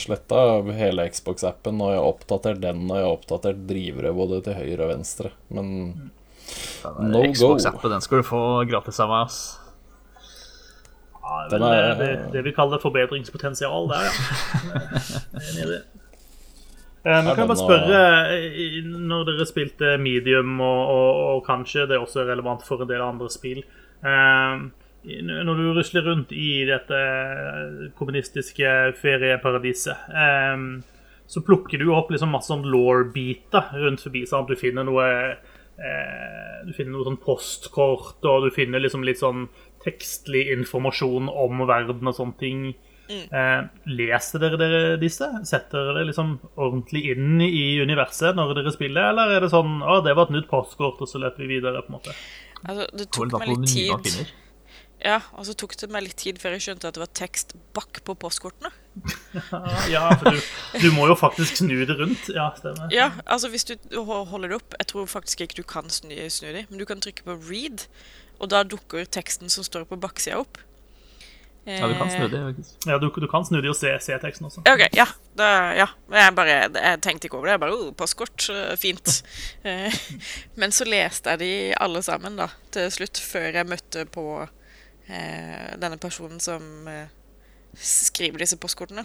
sletta hele Xbox-appen, og jeg har oppdatert den, og jeg har oppdatert drivere både til høyre og venstre. Men No go. Xbox-appen, den skal du få gratis av meg, ass. Ja, vel, er- det, det vi kaller forbedringspotensial der, ja. Eh, Ja, kan jeg bare spørre, når dere spilte Medium, og, og, og kanskje det er også relevant for en del andre spill eh, Når du rusler rundt i dette kommunistiske ferieparadiset, eh, så plukker du opp liksom masse sånn law-biter rundt forbi. Sant? Du finner noe eh, Du finner noe sånn postkort, og du finner liksom litt sånn tekstlig informasjon om verden og sånne ting. Eh, leser dere, dere disse? Setter dere liksom ordentlig inn i universet når dere spiller, eller er det sånn å, det var et nytt postkort, og så løper vi videre, på en måte? Altså, det tok meg litt tid. Ja, og så tok det meg litt tid før jeg skjønte at det var tekst bak på postkortene. Ja, for du, du må jo faktisk snu det rundt. Ja, stemmer. Ja, altså hvis du holder det opp Jeg tror faktisk ikke du kan snu, snu det, men du kan trykke på read, og da dukker teksten som står på baksida opp. Ja, du kan snu det. faktisk. Ja, du, du kan snu det og se, se teksten også. OK, ja. Da, ja. Jeg bare Jeg tenkte ikke over det. Jeg bare oh, Postkort, eh, fint. Eh, Men så leste jeg de alle sammen, da, til slutt, før jeg møtte på eh, denne personen som eh, skriver disse postkortene.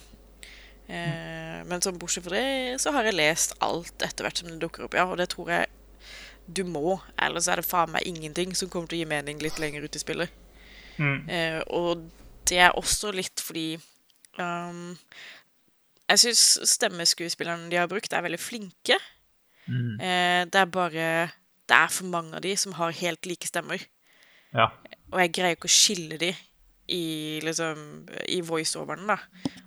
Eh, men som bortsett fra det, så har jeg lest alt etter hvert som det dukker opp. Ja, og det tror jeg du må, ellers er det faen meg ingenting som kommer til å gi mening litt lenger ut i spillet. Mm. Eh, og det er også litt fordi um, Jeg syns stemmeskuespillerne de har brukt, er veldig flinke. Eh, det er bare Det er for mange av de som har helt like stemmer. Ja. Og jeg greier ikke å skille de i liksom I voiceoveren, da.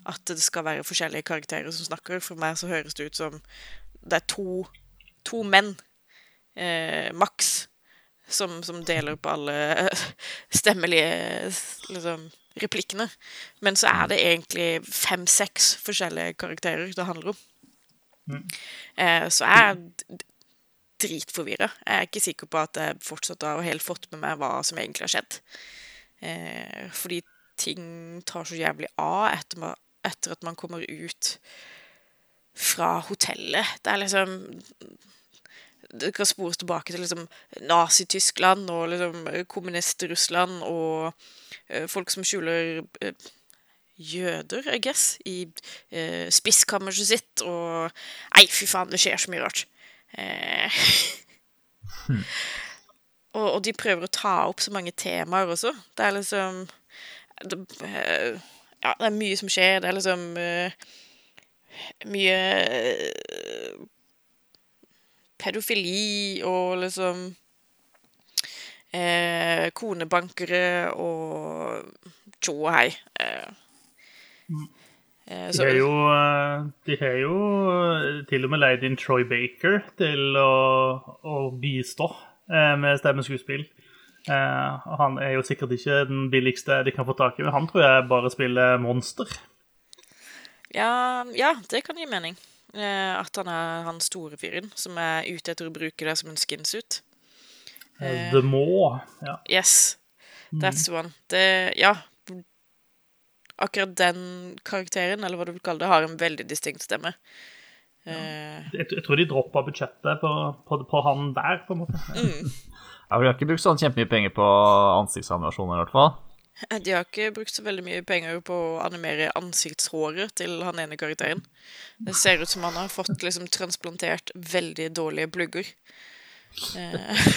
At det skal være forskjellige karakterer som snakker. For meg så høres det ut som det er to, to menn, eh, Max, som, som deler på alle eh, stemmelige liksom, replikkene. Men så er det egentlig fem-seks forskjellige karakterer det handler om. Eh, så jeg er dritforvirra. Jeg er ikke sikker på at jeg fortsatt har helt fått med meg hva som egentlig har skjedd. Eh, fordi ting tar så jævlig av etter, etter at man kommer ut fra hotellet. Det er liksom Det kan spores tilbake til liksom Nazi-Tyskland og liksom kommunist-Russland og uh, folk som skjuler uh, jøder, I guess, i uh, spiskammerset sitt og Nei, fy faen, det skjer så mye rart. Eh, og, og de prøver å ta opp så mange temaer også. Det er liksom det, eh, Ja, det er mye som skjer. Det er liksom eh, mye eh, pedofili og liksom eh, konebankere og tjo og hei. Eh, eh, De har jo, eh, de har jo eh, til og med leid inn Troy Baker til å, å bistå eh, med stemmeskuespill. Eh, han er jo sikkert ikke den billigste de kan få tak i, men han tror jeg bare spiller monster. Ja, ja, det kan gi mening. Eh, at han er han store fyren som er ute etter å bruke det som en skinsuit. Eh, The Maw. Ja. Yes, that's the one. Det, ja. Akkurat den karakteren, eller hva du vil kalle det, har en veldig distinkt stemme. Ja. Jeg, jeg tror de droppa budsjettet på, på, på han der, på en måte. Ja, Vi har ikke brukt sånn kjempemye penger på ansiktsanimasjoner, i hvert fall. De har ikke brukt så veldig mye penger på å animere ansiktshåret til han ene karakteren. Det ser ut som han har fått liksom transplantert veldig dårlige plugger. Eh,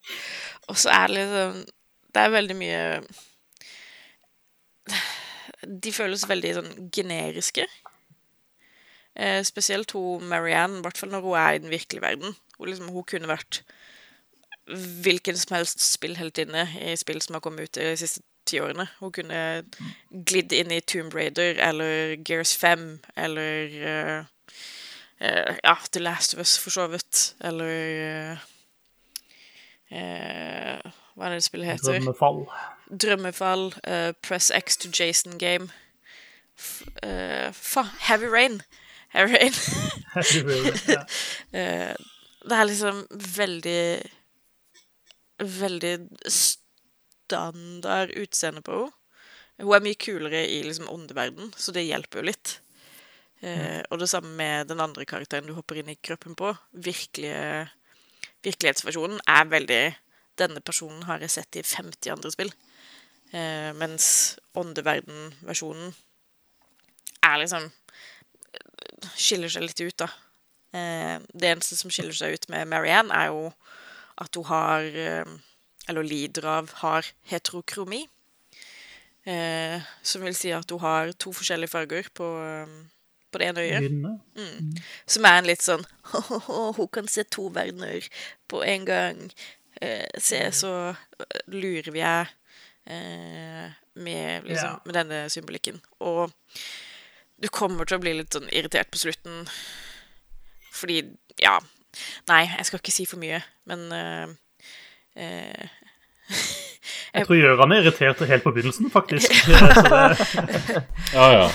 og så er det liksom Det er veldig mye De føles veldig sånn generiske. Eh, spesielt hun Marianne, i hvert fall når hun er i den virkelige verden. Hun, liksom, hun kunne vært hvilken som helst spillheltinne i spill som har kommet ut de siste ti årene. Hun kunne glidd inn i Tomb Raider eller Gears 5 eller uh, uh, Ja, The Last of Us, for så vidt. Eller uh, Hva er det spillet heter? Drømmefall. Drømmefall, Press X to Jason Game. Faen, eh, fa Heavy Rain. Heavy Rain. ja. Det er liksom veldig Veldig standard utseende på henne. Hun er mye kulere i liksom åndeverden, så det hjelper jo litt. Eh, og det samme med den andre karakteren du hopper inn i kroppen på. Virkelige, virkelighetsversjonen er veldig Denne personen har jeg sett i 50 andre spill. Eh, mens åndeverden-versjonen er liksom Skiller seg litt ut, da. Eh, det eneste som skiller seg ut med Marianne, er jo at hun har eh, Eller lider av har heterokromi. Eh, som vil si at hun har to forskjellige farger på, eh, på det ene øyet. Mm. Som er en litt sånn Hun kan se to verdener på en gang. Eh, se, så eh, lurer vi deg eh, med, liksom, Ja. med denne symbolikken. Og du kommer til å bli litt sånn irritert på slutten. Fordi Ja. Nei, jeg skal ikke si for mye, men eh, Jeg tror Gøran er irritert helt på begynnelsen, faktisk. Ja, ja.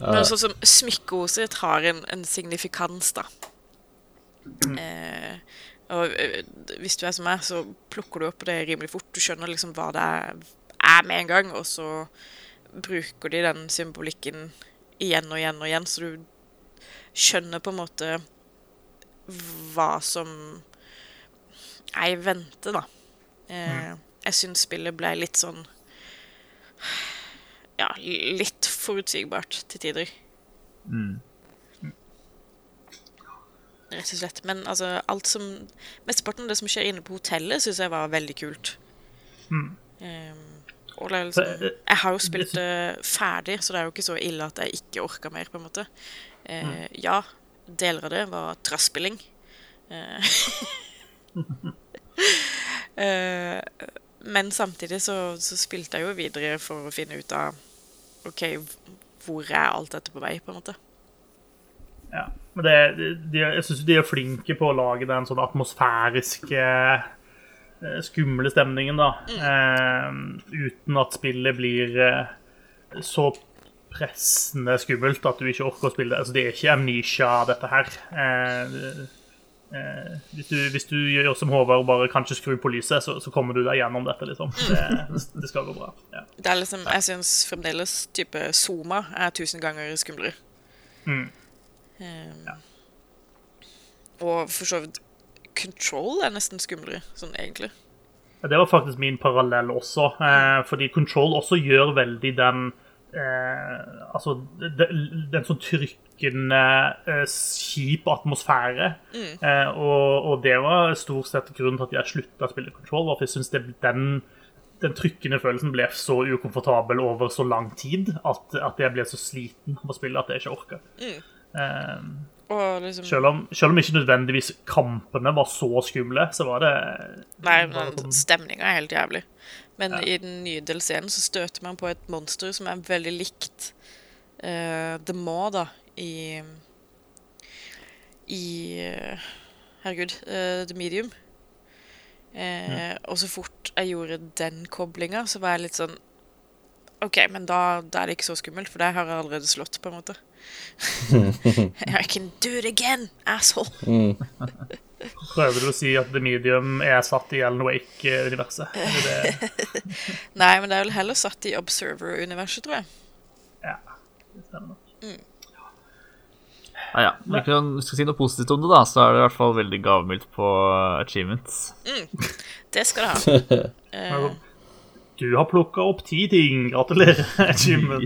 Men sånn som smykkeordet sitt har en, en signifikans, da. Eh, og eh, hvis du er som meg, så plukker du opp det rimelig fort. Du skjønner liksom hva det er med en gang, og så bruker de den symbolikken igjen og igjen og igjen, så du skjønner på en måte hva som i vente, da. Eh, jeg syns spillet ble litt sånn Ja, litt forutsigbart til tider. Rett og slett. Men altså, alt som Mesteparten av det som skjer inne på hotellet, syns jeg var veldig kult. Um, og det er liksom, eh, jeg har jo spilt det ferdig, så det er jo ikke så ille at jeg ikke orka mer, på en måte. Eh, Ja, deler av det var trasspilling. Eh, men samtidig så, så spilte jeg jo videre for å finne ut av OK, hvor er alt dette på vei, på en måte. ja. Men det, de, jeg syns de er flinke på å lage den sånn atmosfæriske eh, skumle stemningen, da. Eh, uten at spillet blir eh, så pressende skummelt at du ikke orker å spille det. Altså, det er ikke amnesia, dette her. Eh, eh, hvis, du, hvis du gjør som Håvard og bare kanskje skrur på lyset, så, så kommer du deg gjennom dette, liksom. Det, det skal gå bra. Ja. Det er liksom, Jeg syns fremdeles type Zoma er tusen ganger skumlere. Mm. Um, Og for så vidt Control er nesten skumlere, sånn egentlig. Ja, Det var faktisk min parallell også, eh, fordi Control også gjør veldig den eh, Altså, den, sånn trykkende, eh, kjip atmosfære. Eh, og, og det var stort sett grunnen til at jeg slutta å spille Control. at jeg synes den, den trykkende følelsen ble så ukomfortabel over så lang tid at, at jeg ble så sliten av å spille at jeg ikke orka. Eh, Og liksom selv, om, selv om ikke nødvendigvis kampene var så skumle, så var det Nei, men sånn- stemninga er helt jævlig. Men i den nye DLC-en så støter man på et monster som er veldig likt uh, The Maw, da, i I uh, Herregud, uh, The Medium. Ja. Og så fort jeg gjorde den koblinga, så var jeg litt sånn OK, men da, da er det ikke så skummelt, for det har jeg allerede slått, på en måte. I can do it again, asshole. Prøver du å si at The Medium er satt i Alan Wake-universet? Er? Nei, men det er vel heller satt i Observer-universet, tror jeg. Ja, det stemmer nok. Ja, ja. Hvis du skal si noe positivt om det, da, så er det i hvert fall veldig gavmildt på achievements. Det skal det ha. Eh, Du har plukka opp ti ting. Gratulerer, Achievement.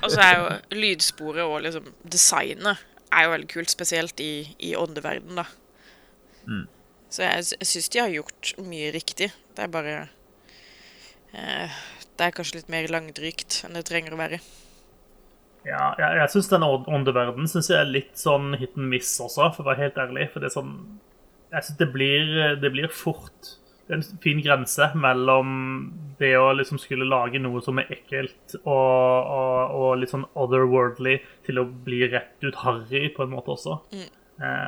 og så er jo lydsporet og liksom designet er jo veldig kult, spesielt i, i åndeverden, da. Så jeg, jeg syns de har gjort mye riktig. Det er bare eh, Det er kanskje litt mer langdrygt enn det trenger å være. Ja, jeg, jeg syns den ånd- åndeverden synes jeg er litt sånn hit and miss også, for å være helt ærlig. For det er sånn Jeg syns det blir, det blir fort Det er en fin grense mellom det å liksom skulle lage noe som er ekkelt og, og, og litt sånn otherworldly, til å bli rett ut harry på en måte også. Eh,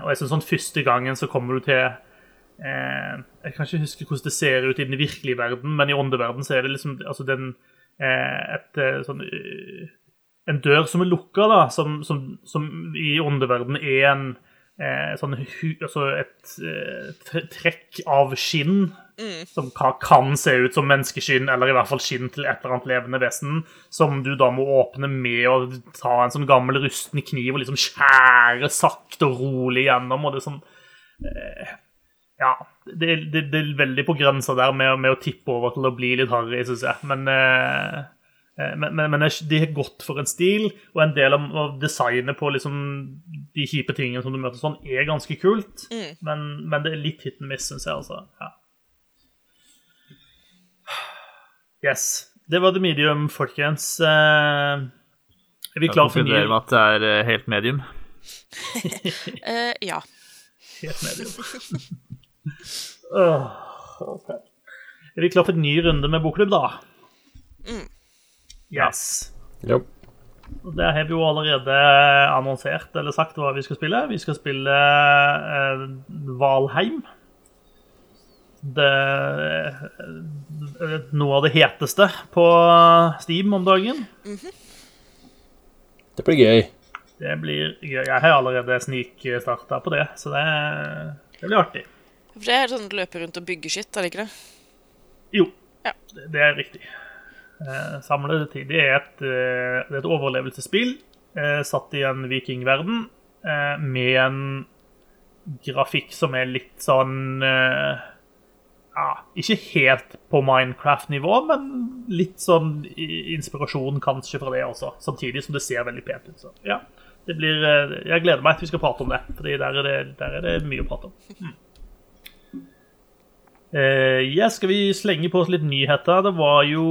og jeg synes sånn første gangen så kommer du til eh, Jeg kan ikke huske hvordan det ser ut i den virkelige verden, men i åndeverden så er det liksom altså den eh, et eh, sånn eh, en dør som er lukka, da, som, som, som i åndeverden er en eh, sånn altså et eh, trekk av skinn som ka, kan se ut som menneskeskinn, eller i hvert fall skinn til et eller annet levende vesen, som du da må åpne med å ta en sånn gammel rusten kniv og liksom skjære sakte og rolig gjennom, og det er sånn eh, ja, det, det, det er veldig på grensa der med, med å tippe over til å bli litt harry, syns jeg. Men, eh, eh, men, men, men det er godt for en stil, og en del av, av designet på liksom de kjipe tingene som du møter sånn, er ganske kult. Men, men det er litt hit and miss, syns jeg. altså. Ja. Yes. Det var The Medium, folkens. Eh, er vi klar for ny konkluderer med at det er eh, helt medium. Eh, ja. Helt medium. Åh, ok. Er vi klar for en ny runde med bokklubb, da? Yes. Jo. Og Der har vi jo allerede annonsert eller sagt hva vi skal spille. Vi skal spille eh, Valheim. Det, eh, noe av det heteste på Steam om dagen. Det blir gøy. Det blir gøy. Jeg har allerede snikstarta på det, så det, det blir artig. For det er sånn løpe rundt og bygge skitt, er det ikke det? Jo, Ja. det det er riktig. Eh, tid. Det er et, eh, det er et overlevelsesspill eh, satt i en vikingverden eh, med en grafikk som er litt sånn eh, ja, Ikke helt på Minecraft-nivå, men litt sånn inspirasjon kanskje fra det også. Samtidig som det ser veldig pent ut. Så ja, det blir eh, Jeg gleder meg til vi skal prate om det, for der er det, der er det mye å prate om. Mm. Uh, yeah, skal vi slenge på oss litt nyheter? Det var jo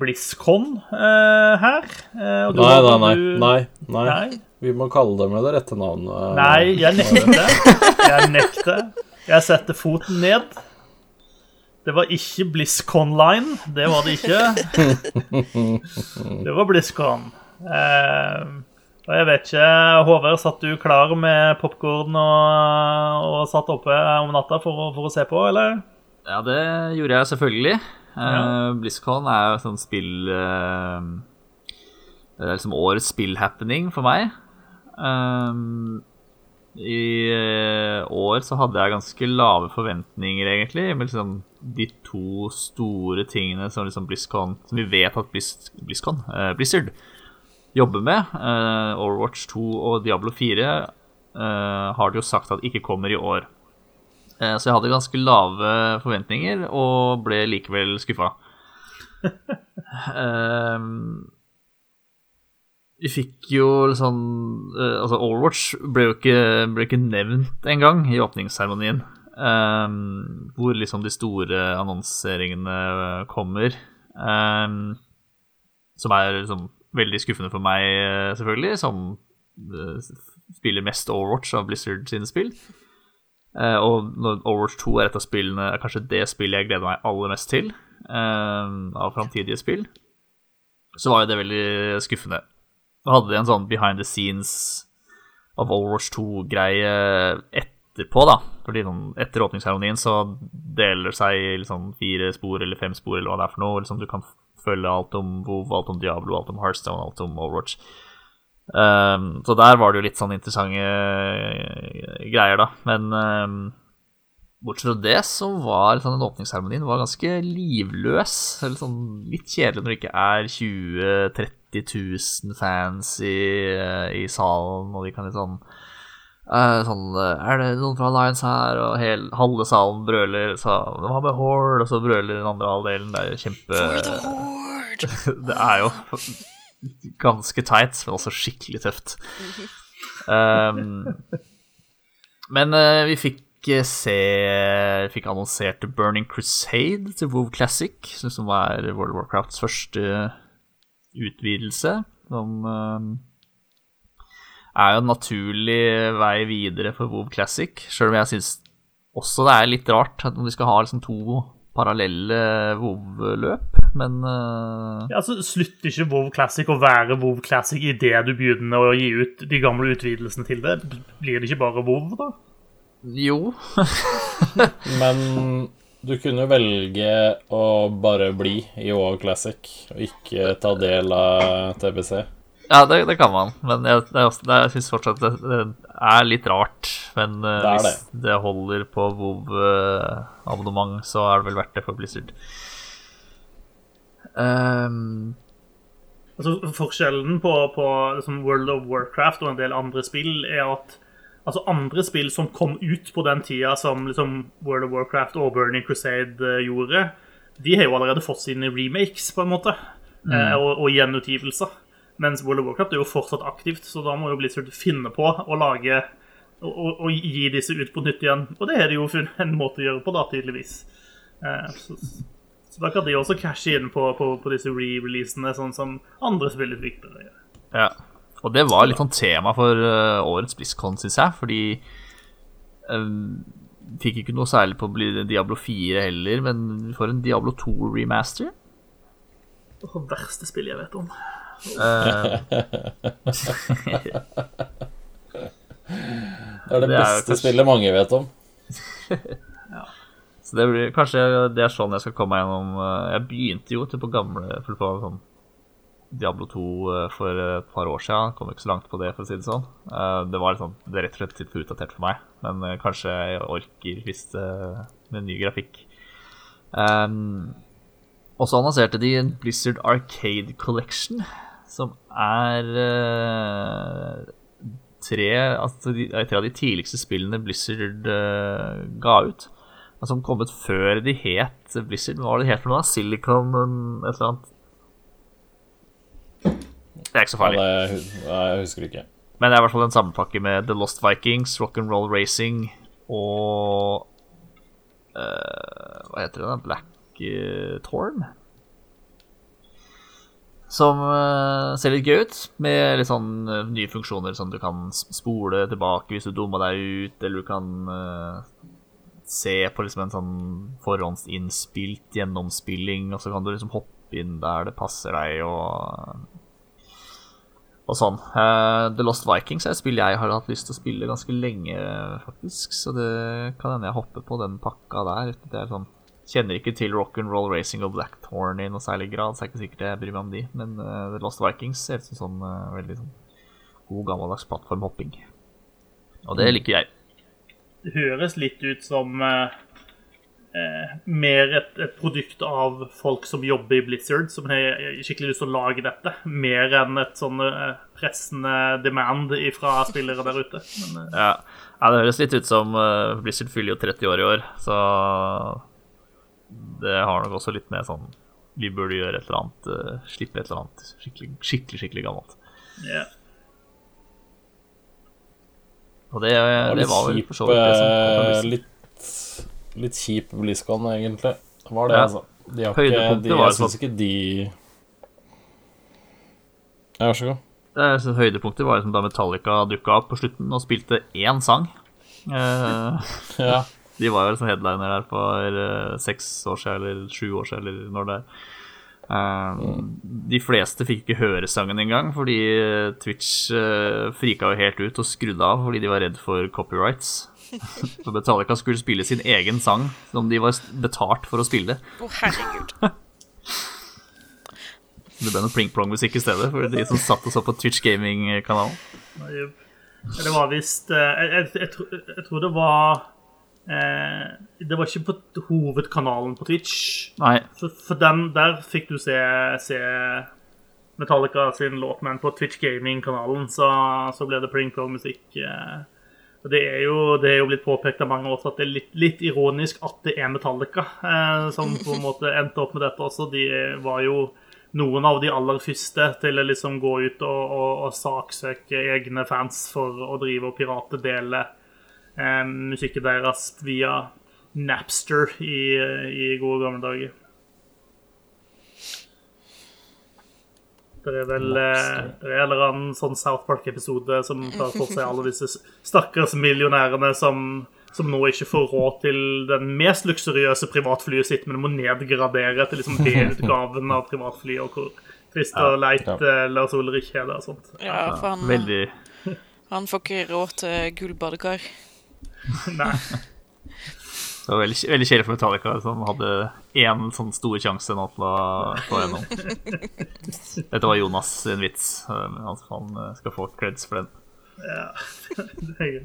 BlizzCon uh, her. Uh, Nei, nei, nei. du- nei, nei. Nei. Vi må kalle det med det rette navnet. Nei, jeg nekter. Jeg nekter. Jeg setter foten ned. Det var ikke BlizzCon-line. Det var det ikke. Det var BlizzCon. Eh, og jeg vet ikke Håvard, satt du klar med popkorn og, og satt oppe om natta for, for å se på, eller? Ja, det gjorde jeg selvfølgelig. Ja. Uh, BlizzCon er jo sånn spill eh, Det er liksom årets spillhappening for meg. Um, I eh, år så hadde jeg ganske lave forventninger, egentlig. Med liksom de to store tingene som liksom BlizzCon Som vi vet at Blizz, BlizzCon, eh, Blizzard jobber med. eh, Overwatch 2 og Diablo 4 eh, har de jo sagt at ikke kommer i år. Eh, Så jeg hadde ganske lave forventninger, og ble likevel skuffa. Ehm, vi fikk jo sånn eh, Altså, Overwatch ble jo ikke, ble ikke nevnt engang i åpningsseremonien. Ehm, hvor liksom de store annonseringene kommer. Um, som er liksom veldig skuffende for meg, eh, selvfølgelig, som uh, spiller mest Overwatch av Blizzard sine spill. Uh, og Overwatch 2 er et av spillene, er kanskje det spillet jeg gleder meg aller mest til um, av framtidige spill, så var jo det veldig skuffende. Da hadde de en sånn behind the scenes av Overwatch 2-greie et, etterpå, da. Fordi sånn, etter åpningsseremonien så deler det seg liksom fire spor eller fem spor eller hva det er for noe. Liksom, du kan følge alt om WoW, alt om Diablo, alt om Hearthstone, alt om Overwatch. Um, så der var det jo litt sånn interessante eh, greier, da. Men um, bortsett fra det så var sånn, den åpningsseremonien var ganske livløs. Eller sånn litt kjedelig når det ikke er 20 30 000 fans i, eh, i salen, og de kan litt sånn sånn, eh, Er det noen fra Alliance her? Og hel, halve salen brøler. Så de har med Horde, og så brøler den andre halvdelen. Det er jo kjempe the! Det er jo ganske teit, men også skikkelig tøft. Um, men uh, vi fikk eh, se Fikk annonsert Burning Crusade til WoW Classic, som er World of Warcrafts første utvidelse. Som eh, er jo en naturlig vei videre for WoW Classic, sjøl om jeg syns også det er litt rart at de skal ha liksom to parallelle WoW-løp, men uh... Ja, altså, Slutter ikke WoW Classic å være WoW Classic idet du begynner å gi ut de gamle utvidelsene til det? Blir det ikke bare WoW, da? jo. Men du kunne velge å bare bli i WoW Classic og ikke ta del av TBC. Ja, det, det kan man, men jeg, det også- jeg syns fortsatt det, det er litt rart. Men uh, Det er hvis det holder på WoW-abonnement, så er det vel verdt det for Blizzard. Um, Altså, Forskjellen på, på liksom World of Warcraft og en del andre spill er at altså andre spill som kom ut på den tida som liksom World of Warcraft og Burning Crusade eh, gjorde, de har jo allerede fått sine remakes, på en måte, mm. og, og gjenutgivelser. Mens World of Warcraft er jo fortsatt aktivt, så da må jo Blizzard finne på å lage og, og, og gi disse ut på nytt igjen. Og det er det jo en måte å gjøre på, da, tydeligvis. Eh, så, så da kan de også cashe inn på, på, på disse re-releasene, sånn som andre spillutviklere gjør. ja. Og det var litt sånn tema for eh, årets BlizzCon, syns jeg, fordi um, Fikk ikke noe særlig på Bli- Diablo 4 heller, men får en Diablo 2 remaster. Det verste spillet jeg vet om. Eh, Det er det, Det beste kanskje- spillet mange vet om. Så det blir, kanskje det er sånn jeg skal komme meg gjennom eh, Jeg begynte jo til på gamle for på sånn Diablo 2 eh, for et par år siden. Kom ikke så langt på det, for å si det sånn. Det var liksom, det er rett og slett litt for utdatert for meg. Men kanskje jeg orker hvis det med ny grafikk. Um, og så annonserte de en Blizzard Arcade Collection, som er eh, tre, altså de, tre av de tidligste spillene Blizzard uh, ga ut. Men som kom ut før de het Blizzard. Hva var det de het for noe? Silicon et eller annet? Det er ikke så Ja, farlig. det, nei, jeg husker ikke. Men det er i hvert fall en sammenpakke med The Lost Vikings, Rock'n'Roll Racing og uh, Hva heter det? da? Black Torn? Som eh, ser litt gøy ut, med litt sånn eh, nye funksjoner som du kan spole tilbake hvis du dumma deg ut, eller du kan eh, se på liksom en sånn forhåndsinnspilt gjennomspilling, og så kan du liksom hoppe inn der det passer deg, og og sånn. Uh, The Lost Vikings er et spill jeg har hatt lyst til å spille ganske lenge, faktisk. Så det kan hende jeg hopper på den pakka der. Det er sånn, kjenner ikke til rock'n'roll racing og Blackthorn i noe særlig grad, så er ikke sikkert jeg bryr meg om de. Men uh, The Lost Vikings ser ut som sånn uh, veldig sånn god gammeldags plattformhopping. Og det liker jeg. Det høres litt ut som uh, mer et, et produkt av folk som jobber i Blizzard, som har skikkelig lyst til å lage dette, mer enn et sånn pressende demand fra spillere der ute. Men, Ja, ja det høres litt ut som Blizzard fyller jo 30 år i år, så det har nok også litt med sånn Vi burde gjøre et eller annet, eh, slippe et eller annet skikkelig, skikkelig, skikkelig gammelt. ja. Og det, Det det var vel for så vidt det som eh, litt, litt kjip BlizzCon, egentlig. Var det, Ja. altså. De har ikke, de, var jeg syns sånn- ikke de Ja, vær så god. Det Høydepunktet var liksom da Metallica dukka opp på slutten og spilte én sang. Uh, Ja. De var jo liksom headliner der for eh, seks år siden, eller sju år siden, eller når det er. Eh, De fleste fikk ikke høre sangen engang, fordi Twitch uh, frika jo helt ut og skrudde av fordi de var redd for copyrights. Så Metallica skulle spille sin egen sang som de var betalt for å spille. Å, herregud. Det ble noe pling-plong-musikk i stedet for de som satt og så på Twitch Gaming-kanalen. Det var visst eh, jeg, jeg, jeg, tror- jeg tror det var eh, Det var ikke på hovedkanalen på Twitch. Nei, For, for den, der fikk du se, se Metallica sin låt, men på Twitch Gaming-kanalen så, så ble det pling Plong-musikk. Eh, og det er, jo, det er jo blitt påpekt av mange også at det er litt, litt ironisk at det er Metallica eh, som på en måte endte opp med dette også. De var jo noen av de aller første til å liksom gå ut og, og, og saksøke egne fans for å drive og piratedele eh, musikken deres via Napster i, i gode gamle dager. Det er vel eh, det er en eller annen sånn South Park-episode som tar for seg alle disse stakkars millionærene som, som nå ikke får råd til den mest luksuriøse privatflyet sitt, men må nedgradere til liksom B-utgaven av privatflyet, og hvor trist og leit ja. eh, Lars Ulrich er det og sånt. Ja, for han, veldig han får ikke råd til gullbadekar. Nei. Det var veldig, veldig kjedelig for Metallica, som hadde én sånn stor sjanse nå til å få gjennom. Dette var Jonas sin vits. eh, Han han, eh, skal få creds for den. Det er gøy.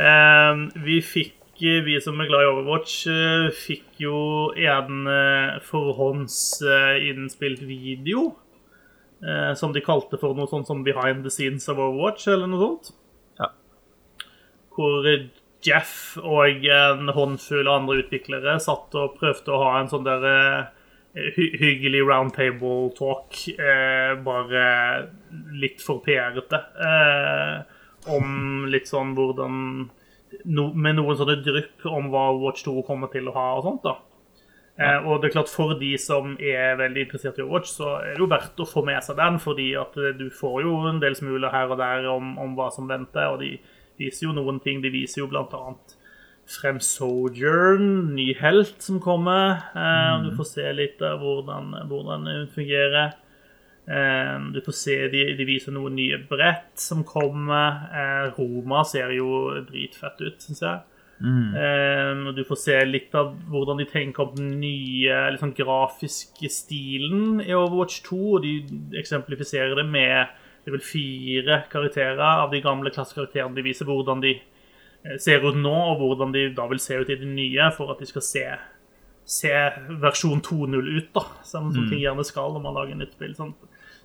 Eh, vi fikk, eh, vi som er glad i Overwatch, fikk jo en forhåndsinnspilt video. eh, Som de kalte for noe sånt som Behind the Scenes of Overwatch, eller noe sånt. Hvor Jeff og en håndfull andre utviklere satt og prøvde å ha en sånn der eh, hy hyggelig roundtable talk, eh, bare litt for PR-ete. Eh, om litt sånn hvordan no, Med noen sånne drypp om hva Watch 2 kommer til å ha og sånt, da. Eh, og det er klart For de som er veldig interessert i Overwatch, så er det jo verdt å få med seg den. fordi at du får jo en del smuler her og der om, om hva som venter. Og de viser jo noen ting. De viser jo blant annet frem Sojourn, ny helt som kommer. Eh, og Du får se litt av hvordan, hvordan hun fungerer. Eh, du får se de, de viser noen nye brett som kommer. Eh, Roma ser jo dritfett ut, syns jeg. Eh, og du får se litt av hvordan de tenker om den nye liksom, grafiske stilen i Overwatch 2. Og de eksemplifiserer det med det er vel fire karakterer av de gamle klassekarakterene. De viser hvordan de eh, ser ut nå, og hvordan de da vil se ut i det nye, for at de skal se, se versjon 2.0 ut, da, som, som ting gjerne skal når man lager nytt spill. Sånn.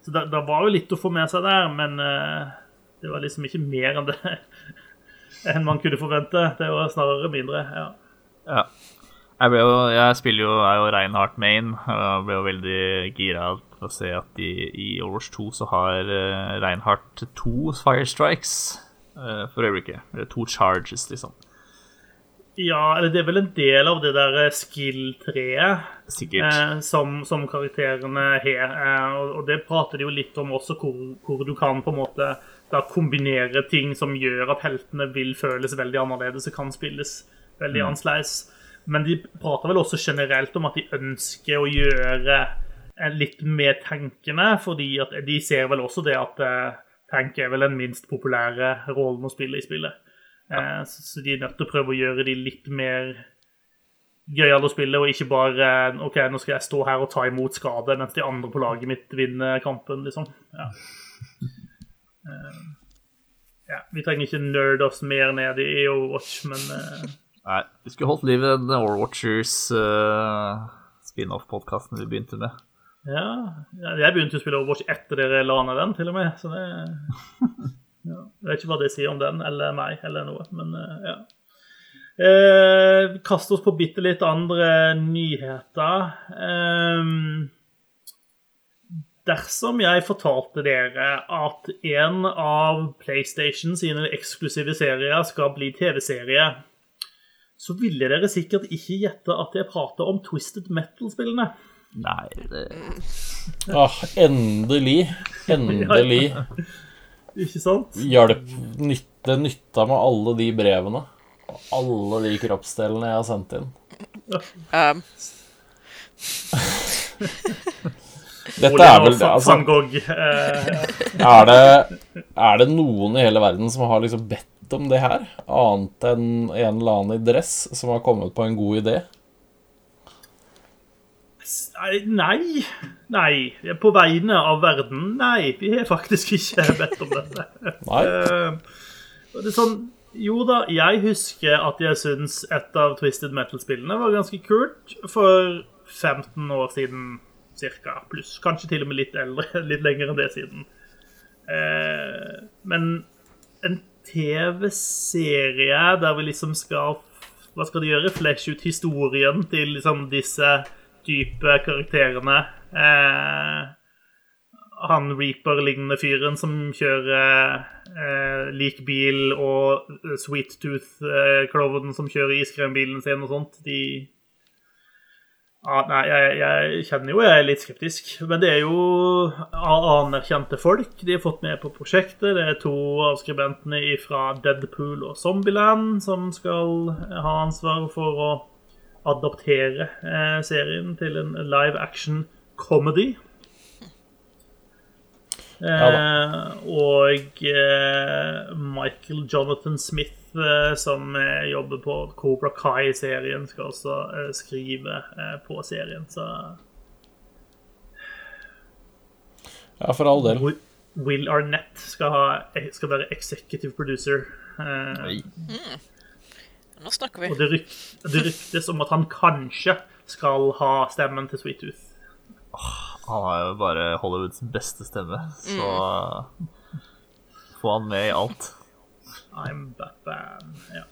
Så det, det var jo litt å få med seg der, men uh, det var liksom ikke mer enn det enn man kunne forvente. Det var snarere mindre. ja. Ja. Jeg, jo, jeg spiller jo, er jo Reinhardt Main, jeg ble jo veldig gira å se at de, i Overwatch 2 så har uh, Reinhardt to Fire Strikes uh, for øyeblikket. Eller to charges, liksom. Ja, eller det er vel en del av det der eh, skill-treet eh, som, som karakterene har. Eh, og, og det prater de jo litt om også, hvor, hvor du kan på en måte da kombinere ting som gjør at heltene vil føles veldig annerledes og kan spilles veldig annerledes. Men de prater vel også generelt om at de ønsker å gjøre eh, litt mer tenkende, fordi at de ser vel også det at eh, tank er vel den minst populære rollen å spille i spillet. Ja. så, så de er nødt til å prøve å gjøre de litt mer gøyale å spille, og ikke bare OK, nå skal jeg stå her og ta imot skade mens de andre på laget mitt vinner kampen, liksom. Ja. Eh, ja, vi trenger ikke nerd oss mer ned i Overwatch, men eh, Nei, vi skulle holdt liv i den Overwatchers uh, spin-off-podkasten vi begynte med. Ja, jeg begynte å spille Overwatch etter dere la ned den, til og med. Så det ja, Jeg vet ikke hva det sier om den eller meg eller noe, men eh, ja. Eh, Kast oss på bitte litt andre nyheter. Eh, dersom jeg fortalte dere at en av PlayStation sine eksklusive serier skal bli TV-serie, så ville dere sikkert ikke gjette at jeg prater om Twisted Metal-spillene. Nei, det Ah, endelig. Endelig Ikke sant? Hjelp. nytte nytta med alle de brevene. Og alle de kroppsdelene jeg har sendt inn. Um, Dette er vel det, altså, eh, er, det, er det noen i hele verden som har liksom bedt om det her? Annet enn en eller annen i dress som har kommet på en god idé? Nei, nei. På vegne av verden, nei. Vi har faktisk ikke bedt om dette. Nei? Eh, det er sånn Jo da, jeg husker at jeg syns et av Twisted Metal-spillene var ganske kult for 15 år siden cirka. Pluss kanskje til og med litt eldre. Litt lenger enn det siden. Eh, men en TV-serie der vi liksom skal Hva skal de gjøre? Flesh ut historien til liksom disse type karakterene. Eh, han Reaper-lignende fyren som kjører eh, lik bil, og Sweet Tooth-klovnen som kjører iskrembilen sin og sånt, de ah, Nei, jeg, jeg kjenner jo jeg er litt skeptisk. Men det er jo anerkjente folk de har fått med på prosjektet. Det er to av skribentene fra Deadpool og Zombieland som skal ha ansvar for å adaptere eh, serien til en live action comedy. Eh, og eh, Michael Jonathan Smith, eh, som eh, jobber på Cobra Kai-serien, skal også eh, skrive eh, på serien. Så Ja, for all del. Will Arnett skal, ha, skal være executive producer. Eh, Oi. Nå snakker vi. og det, ryk, det ryktes om at han kanskje skal ha stemmen til Sweet Tooth. Han har jo bare Hollywoods beste stemme, så få han med i alt. I'm Batman. Ja.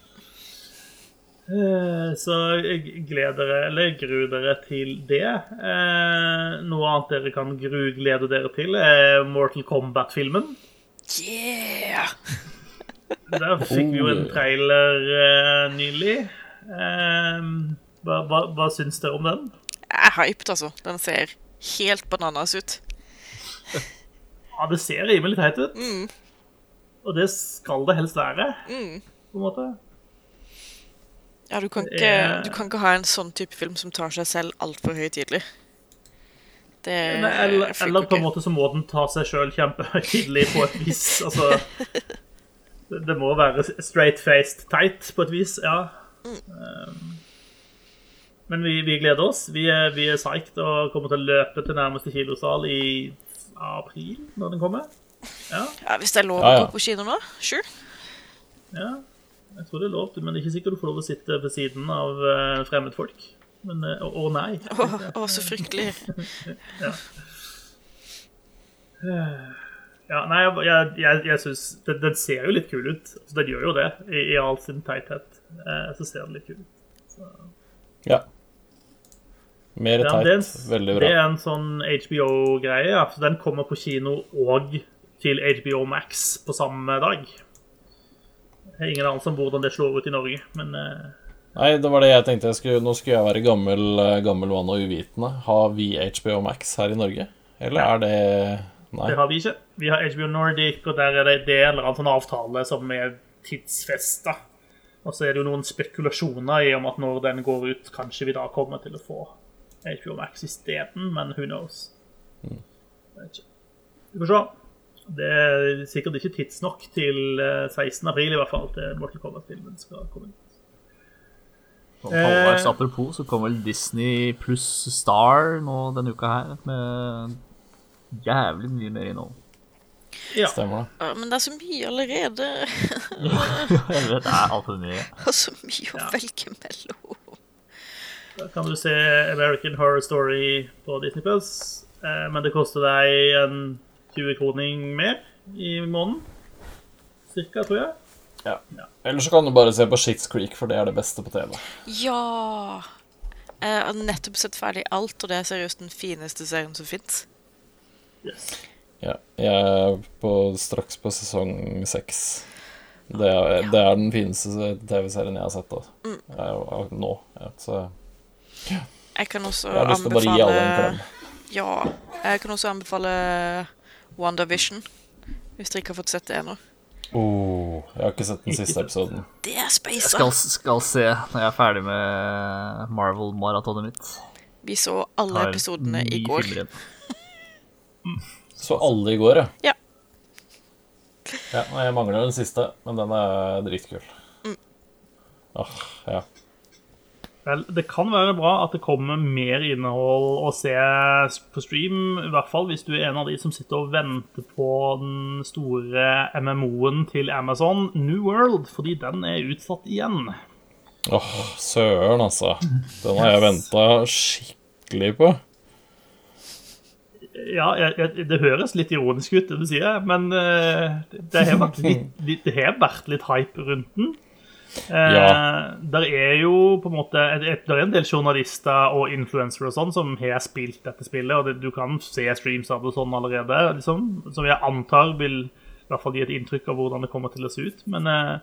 Eh, Så jeg gleder dere, eller gru dere til det. Eh, Noe annet dere kan gru glede dere til, er Mortal Kombat-filmen. Yeah! Der fikk vi jo en trailer uh, nylig. Um, Hva, hva, hva syns dere om den? Jeg er hyped, altså. Den ser helt bananas ut. Ja, Det ser rimelig teit ut. Og det skal det helst være, på en måte. Ja, du kan, ikke, er- du kan ikke ha en sånn type film som tar seg selv altfor høytidelig. Det Nei, Eller, eller på en måte så må den ta seg sjøl kjempehøytidelig på et vis. Altså Det det må være straight-faced tight på et vis, ja. Um, Men vi, vi gleder oss. Vi er, vi er psyched og kommer til å løpe til nærmeste kilosal i april, når den kommer. Ja, Ja, hvis det er lov Ja, ja. å gå på kino nå, sure. ja. Jeg tror det er lov men det er ikke sikkert du får lov å sitte ved siden av uh, fremmedfolk. Men eh, Å, å nei. Å, å, så fryktelig. Ja, nei, jeg, jeg, jeg, synes den, den ser jo litt kul ut. Altså, den gjør jo det, i, i all sin teithet. Eh, så ser den litt kul ut. Ja. Mer Ja, det, er teit. en- Veldig det er en sånn HBO-greie. Ja. Så den kommer på kino og til HBO Max på samme dag. Det er ingen anelse om hvordan det slår ut i Norge, men eh, Nei, det var det jeg tenkte. Jeg skulle, nå skulle jeg være gammel, eh, gammel mann og uvitende. Har vi HBO Max her i Norge? Eller er det Nei. det har vi ikke. Vi har HBO Nordic, og der er det det er en eller annen sånn avtale som er tidsfesta. Og så er det jo noen spekulasjoner i om at når den går ut, kanskje vi da kommer til å få HBO Max isteden, men who knows? Mm. Vi får se. Det er sikkert ikke tidsnok til eh, 16. april, i hvert fall, til Mortal Kombat-filmen skal komme ut. Halvveis Eh. apropos, så kommer vel Disney pluss Star nå denne uka her, med jævlig mye mer innhold. Ja. Stemmer det. Å, Men det er så mye allerede. Jeg vet, det er altfor mye. Og så mye å Ja. velge mellom. Da kan du se American Horror Story på Disney Plus, eh, men det koster deg en 20 kroning mer i måneden. Cirka, tror jeg. Ja. Eller så kan du bare se på Shits Creek, for det er det beste på TV. Ja! Jeg har nettopp sett ferdig alt, og det er seriøst den fineste serien som fins. Yes. Ja, jeg er på, straks på sesong seks. Det, er- det er den fineste TV-serien jeg har sett da. jeg, og- nå. Ja, så Jeg kan også jeg har lyst til å bare gi alle en klem. Ja. Jeg kan også anbefale WandaVision, hvis dere ikke har fått sett det ennå. Oh, jeg har ikke sett den siste episoden. Det er Jeg skal, skal se når jeg er ferdig med Marvel-maratonet mitt. Vi så alle episodene i går. filmer igjen. Så alle i går, ja. Ja. ja. nei, Jeg mangler den siste, men den er dritkul. Mm. Åh, ja. Vel, det kan være bra at det kommer mer innhold å se på stream, i hvert fall hvis du er en av de som sitter og venter på den store MMO-en til Amazon, New World, fordi den er utsatt igjen. Åh, søren, altså. Den har jeg venta skikkelig på. Ja, det høres litt ironisk ut, det du sier, men eh, det, har vært litt, litt, det har vært litt hype rundt den. Eh, Ja. Der er jo på en måte Der er en del journalister og influensere og sånn som har spilt dette spillet, og det, du kan se streams av det sånn allerede, liksom, som jeg antar vil i hvert fall gi et inntrykk av hvordan det kommer til å se ut. Men eh,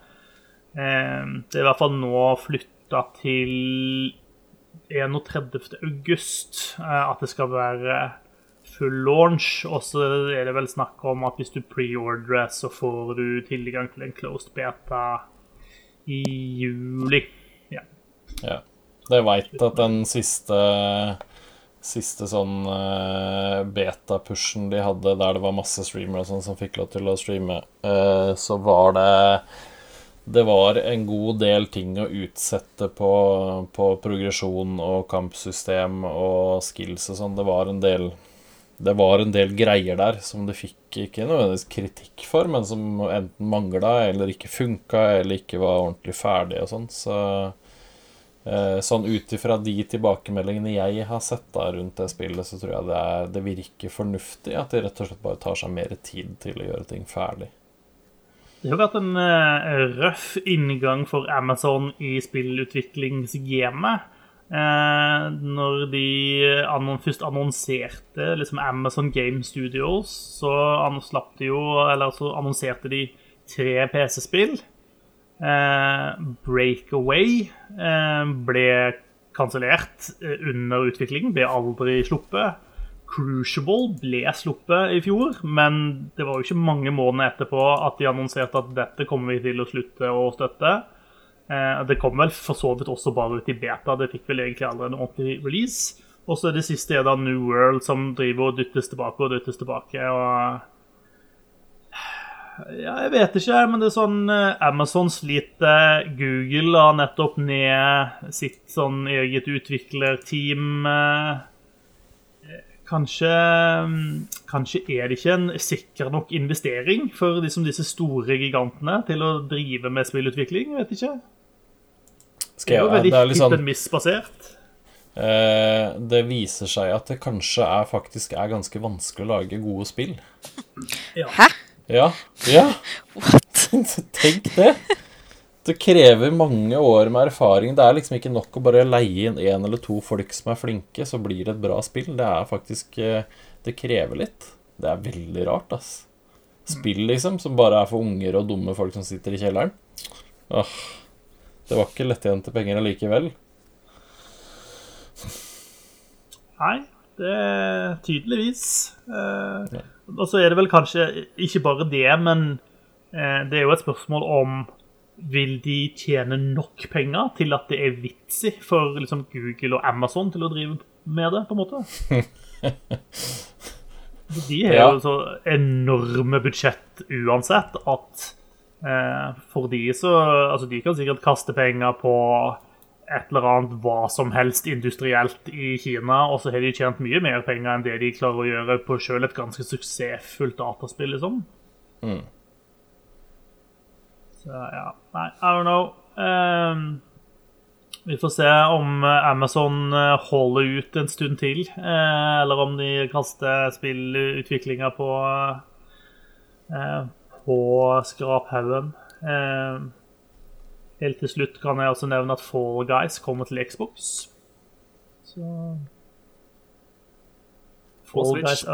eh, det er i hvert fall nå flytta til 31. august at det skal være full launch. Og så er det vel snakk om at hvis du preordrer, så får du tilgang til en closed beta i juli. Ja. Ja. Jeg veit at den siste Siste sånn uh, beta-pushen de hadde der det var masse streamere og sånn som fikk lov til å streame, eh, så var det Det var en god del ting å utsette på, på progresjon og kampsystem og skills og sånn. Det var en del det var en del greier der som det fikk ikke nødvendigvis kritikk for, men som enten mangla eller ikke funka eller ikke var ordentlig ferdig og sånn. Så eh, sånn ut ifra de tilbakemeldingene jeg har sett da rundt det spillet, så tror jeg det, er, det virker fornuftig at de rett og slett bare tar seg mer tid til å gjøre ting ferdig. Det har vært en eh, røff inngang for Amazon i spillutviklingsgamet. Eh, når de annon først annonserte liksom Amazon Game Studios, så jo så annonserte de tre PC-spill. Eh, Breakaway eh, ble kansellert eh, under utviklingen, ble aldri sluppet. Crucible ble sluppet i fjor, men det var jo ikke mange måneder etterpå at de annonserte at dette kommer vi til å slutte å støtte. Eh, Det kom vel for så vidt også bare ut i beta, det fikk vel egentlig aldri en ordentlig release. Og så det siste er da New World, som driver og dyttes tilbake og dyttes tilbake. og ja, jeg vet ikke, men det er sånn eh, Amazon sliter. Google har nettopp ned sitt sånn eget utviklerteam. eh, Kanskje, kanskje er det ikke en sikker nok investering for liksom disse store gigantene til å drive med spillutvikling? Vet ikke. Er jeg, det er litt sånn misbasert. eh, Det viser seg at det kanskje er faktisk er ganske vanskelig å lage gode spill. Hæ? Ja. Ja. What? Tenk det. Det krever mange år med erfaring. Det er liksom ikke nok å bare leie inn én eller to folk som er flinke, så blir det et bra spill. Det er faktisk eh, Det krever litt. Det er veldig rart, ass. Spill, liksom, som bare er for unger og dumme folk som sitter i kjelleren. Åh, det var ikke lettjente penger allikevel. Nei, det er tydeligvis. Eh, Og så er det vel kanskje ikke bare det, men eh, det er jo et spørsmål om vil de tjene nok penger til at det er vits i for liksom, Google og Amazon til å drive med det, på en måte? De har Ja. jo så enorme budsjett uansett at eh, for de så Altså, de kan sikkert kaste penger på et eller annet hva som helst industrielt i Kina, og så har de tjent mye mer penger enn det de klarer å gjøre på sjøl et ganske suksessfullt dataspill, liksom. Mm. Så ja, nei, I don't know. Um, vi får se om Amazon eh, holder ut en stund til, eh, eller om de kaster spillutviklinga på eh, på skraphaugen. Eh, helt til slutt kan jeg også nevne at Fall Guys kommer til Xbox. Så Fall Guys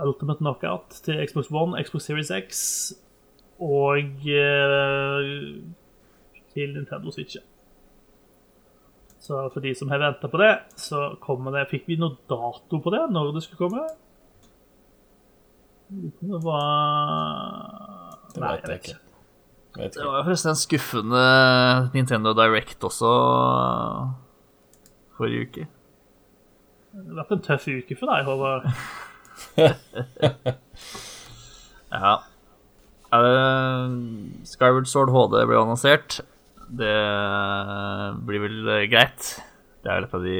Ultimate Knockout til Xbox One, Xbox Series X og eh, til Nintendo Switch. Så for de som har venta på det, så kommer det Fikk vi noe dato på det? Når det skulle komme? Det var Det vet jeg ikke. Vet Det var forresten en skuffende Nintendo Direct også forrige uke. Det har vært en tøff uke for deg, Håvard. Ja. Eh, Skyward Sword HD ble annonsert. Det blir vel eh, greit. Det er et av de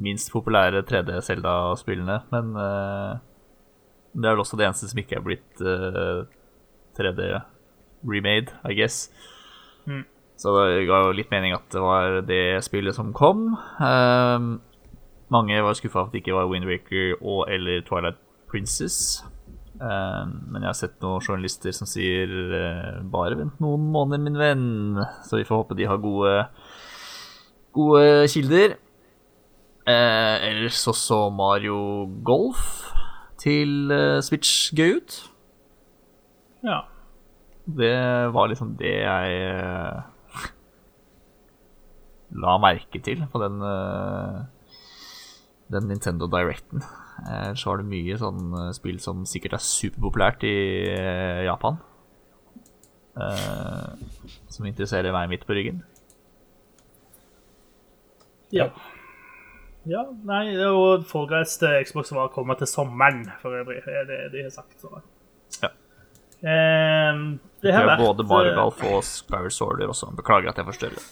minst populære 3D-Selda-spillene, men eh, det er vel også det eneste som ikke er blitt uh, 3D remade, I guess. Mm. Så det ga jo litt mening at det var det spillet som kom. Um, mange var skuffa at det ikke var Windwaker og eller Twilight Princess. Um, men jeg har sett noen journalister som sier uh, bare vent noen måneder, min venn. Så vi får håpe de har gode, gode kilder. Uh, ellers så så Mario Golf til eh, Switch gøy ut. Ja. Det var liksom det jeg eh, la merke til på den, eh, den Nintendo Directen. Ellers var det mye sånn spill som sikkert er superpopulært i Japan. Som interesserer meg midt på ryggen. Ja. Ja nei, Fall til Xbox var kommer til sommeren, for øvrig. Det er det de har sagt. Så. Ja. Eh, det har vært både Mario og Skyward Sorder også. Beklager at jeg forstyrrer.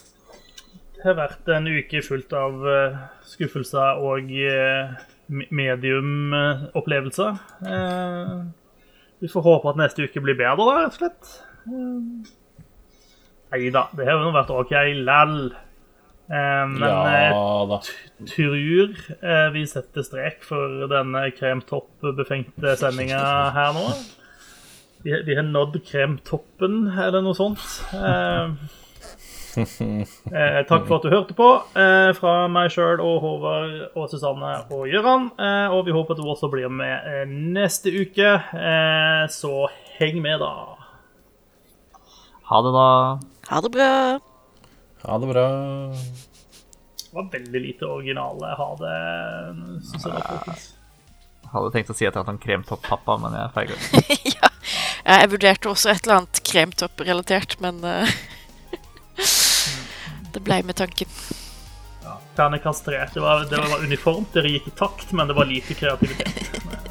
Det har vært en uke fullt av eh, skuffelser og uh, medium-opplevelser. Eh, vi får håpe at neste uke blir bedre, da, rett og slett. Uh, Nei da, det har jo vært OK lell. Eh, men Ja jeg tror eh, vi setter strek for denne kremtopp-befengte sendinga her nå. Vi, vi har nådd kremtoppen, eller noe sånt. Eh, Eh, takk for at du hørte på. Eh, fra meg sjøl og Håvard og Susanne og Gøran. Eh, og vi håper at du også blir med eh, neste uke. Eh, så heng med, da. Ha det, da. Ha det bra. Ha det bra. Det var veldig lite originale ha det. Synes jeg, folkens. Hadde tenkt å si at jeg hadde en kremtopp-pappa, men jeg feiga. ja. Jeg vurderte også et eller annet kremtopp-relatert, men eh, Det ble med tanken. Ternekast 3. Det var, det var uniformt, dere gikk i takt, men det var lite kreativitet.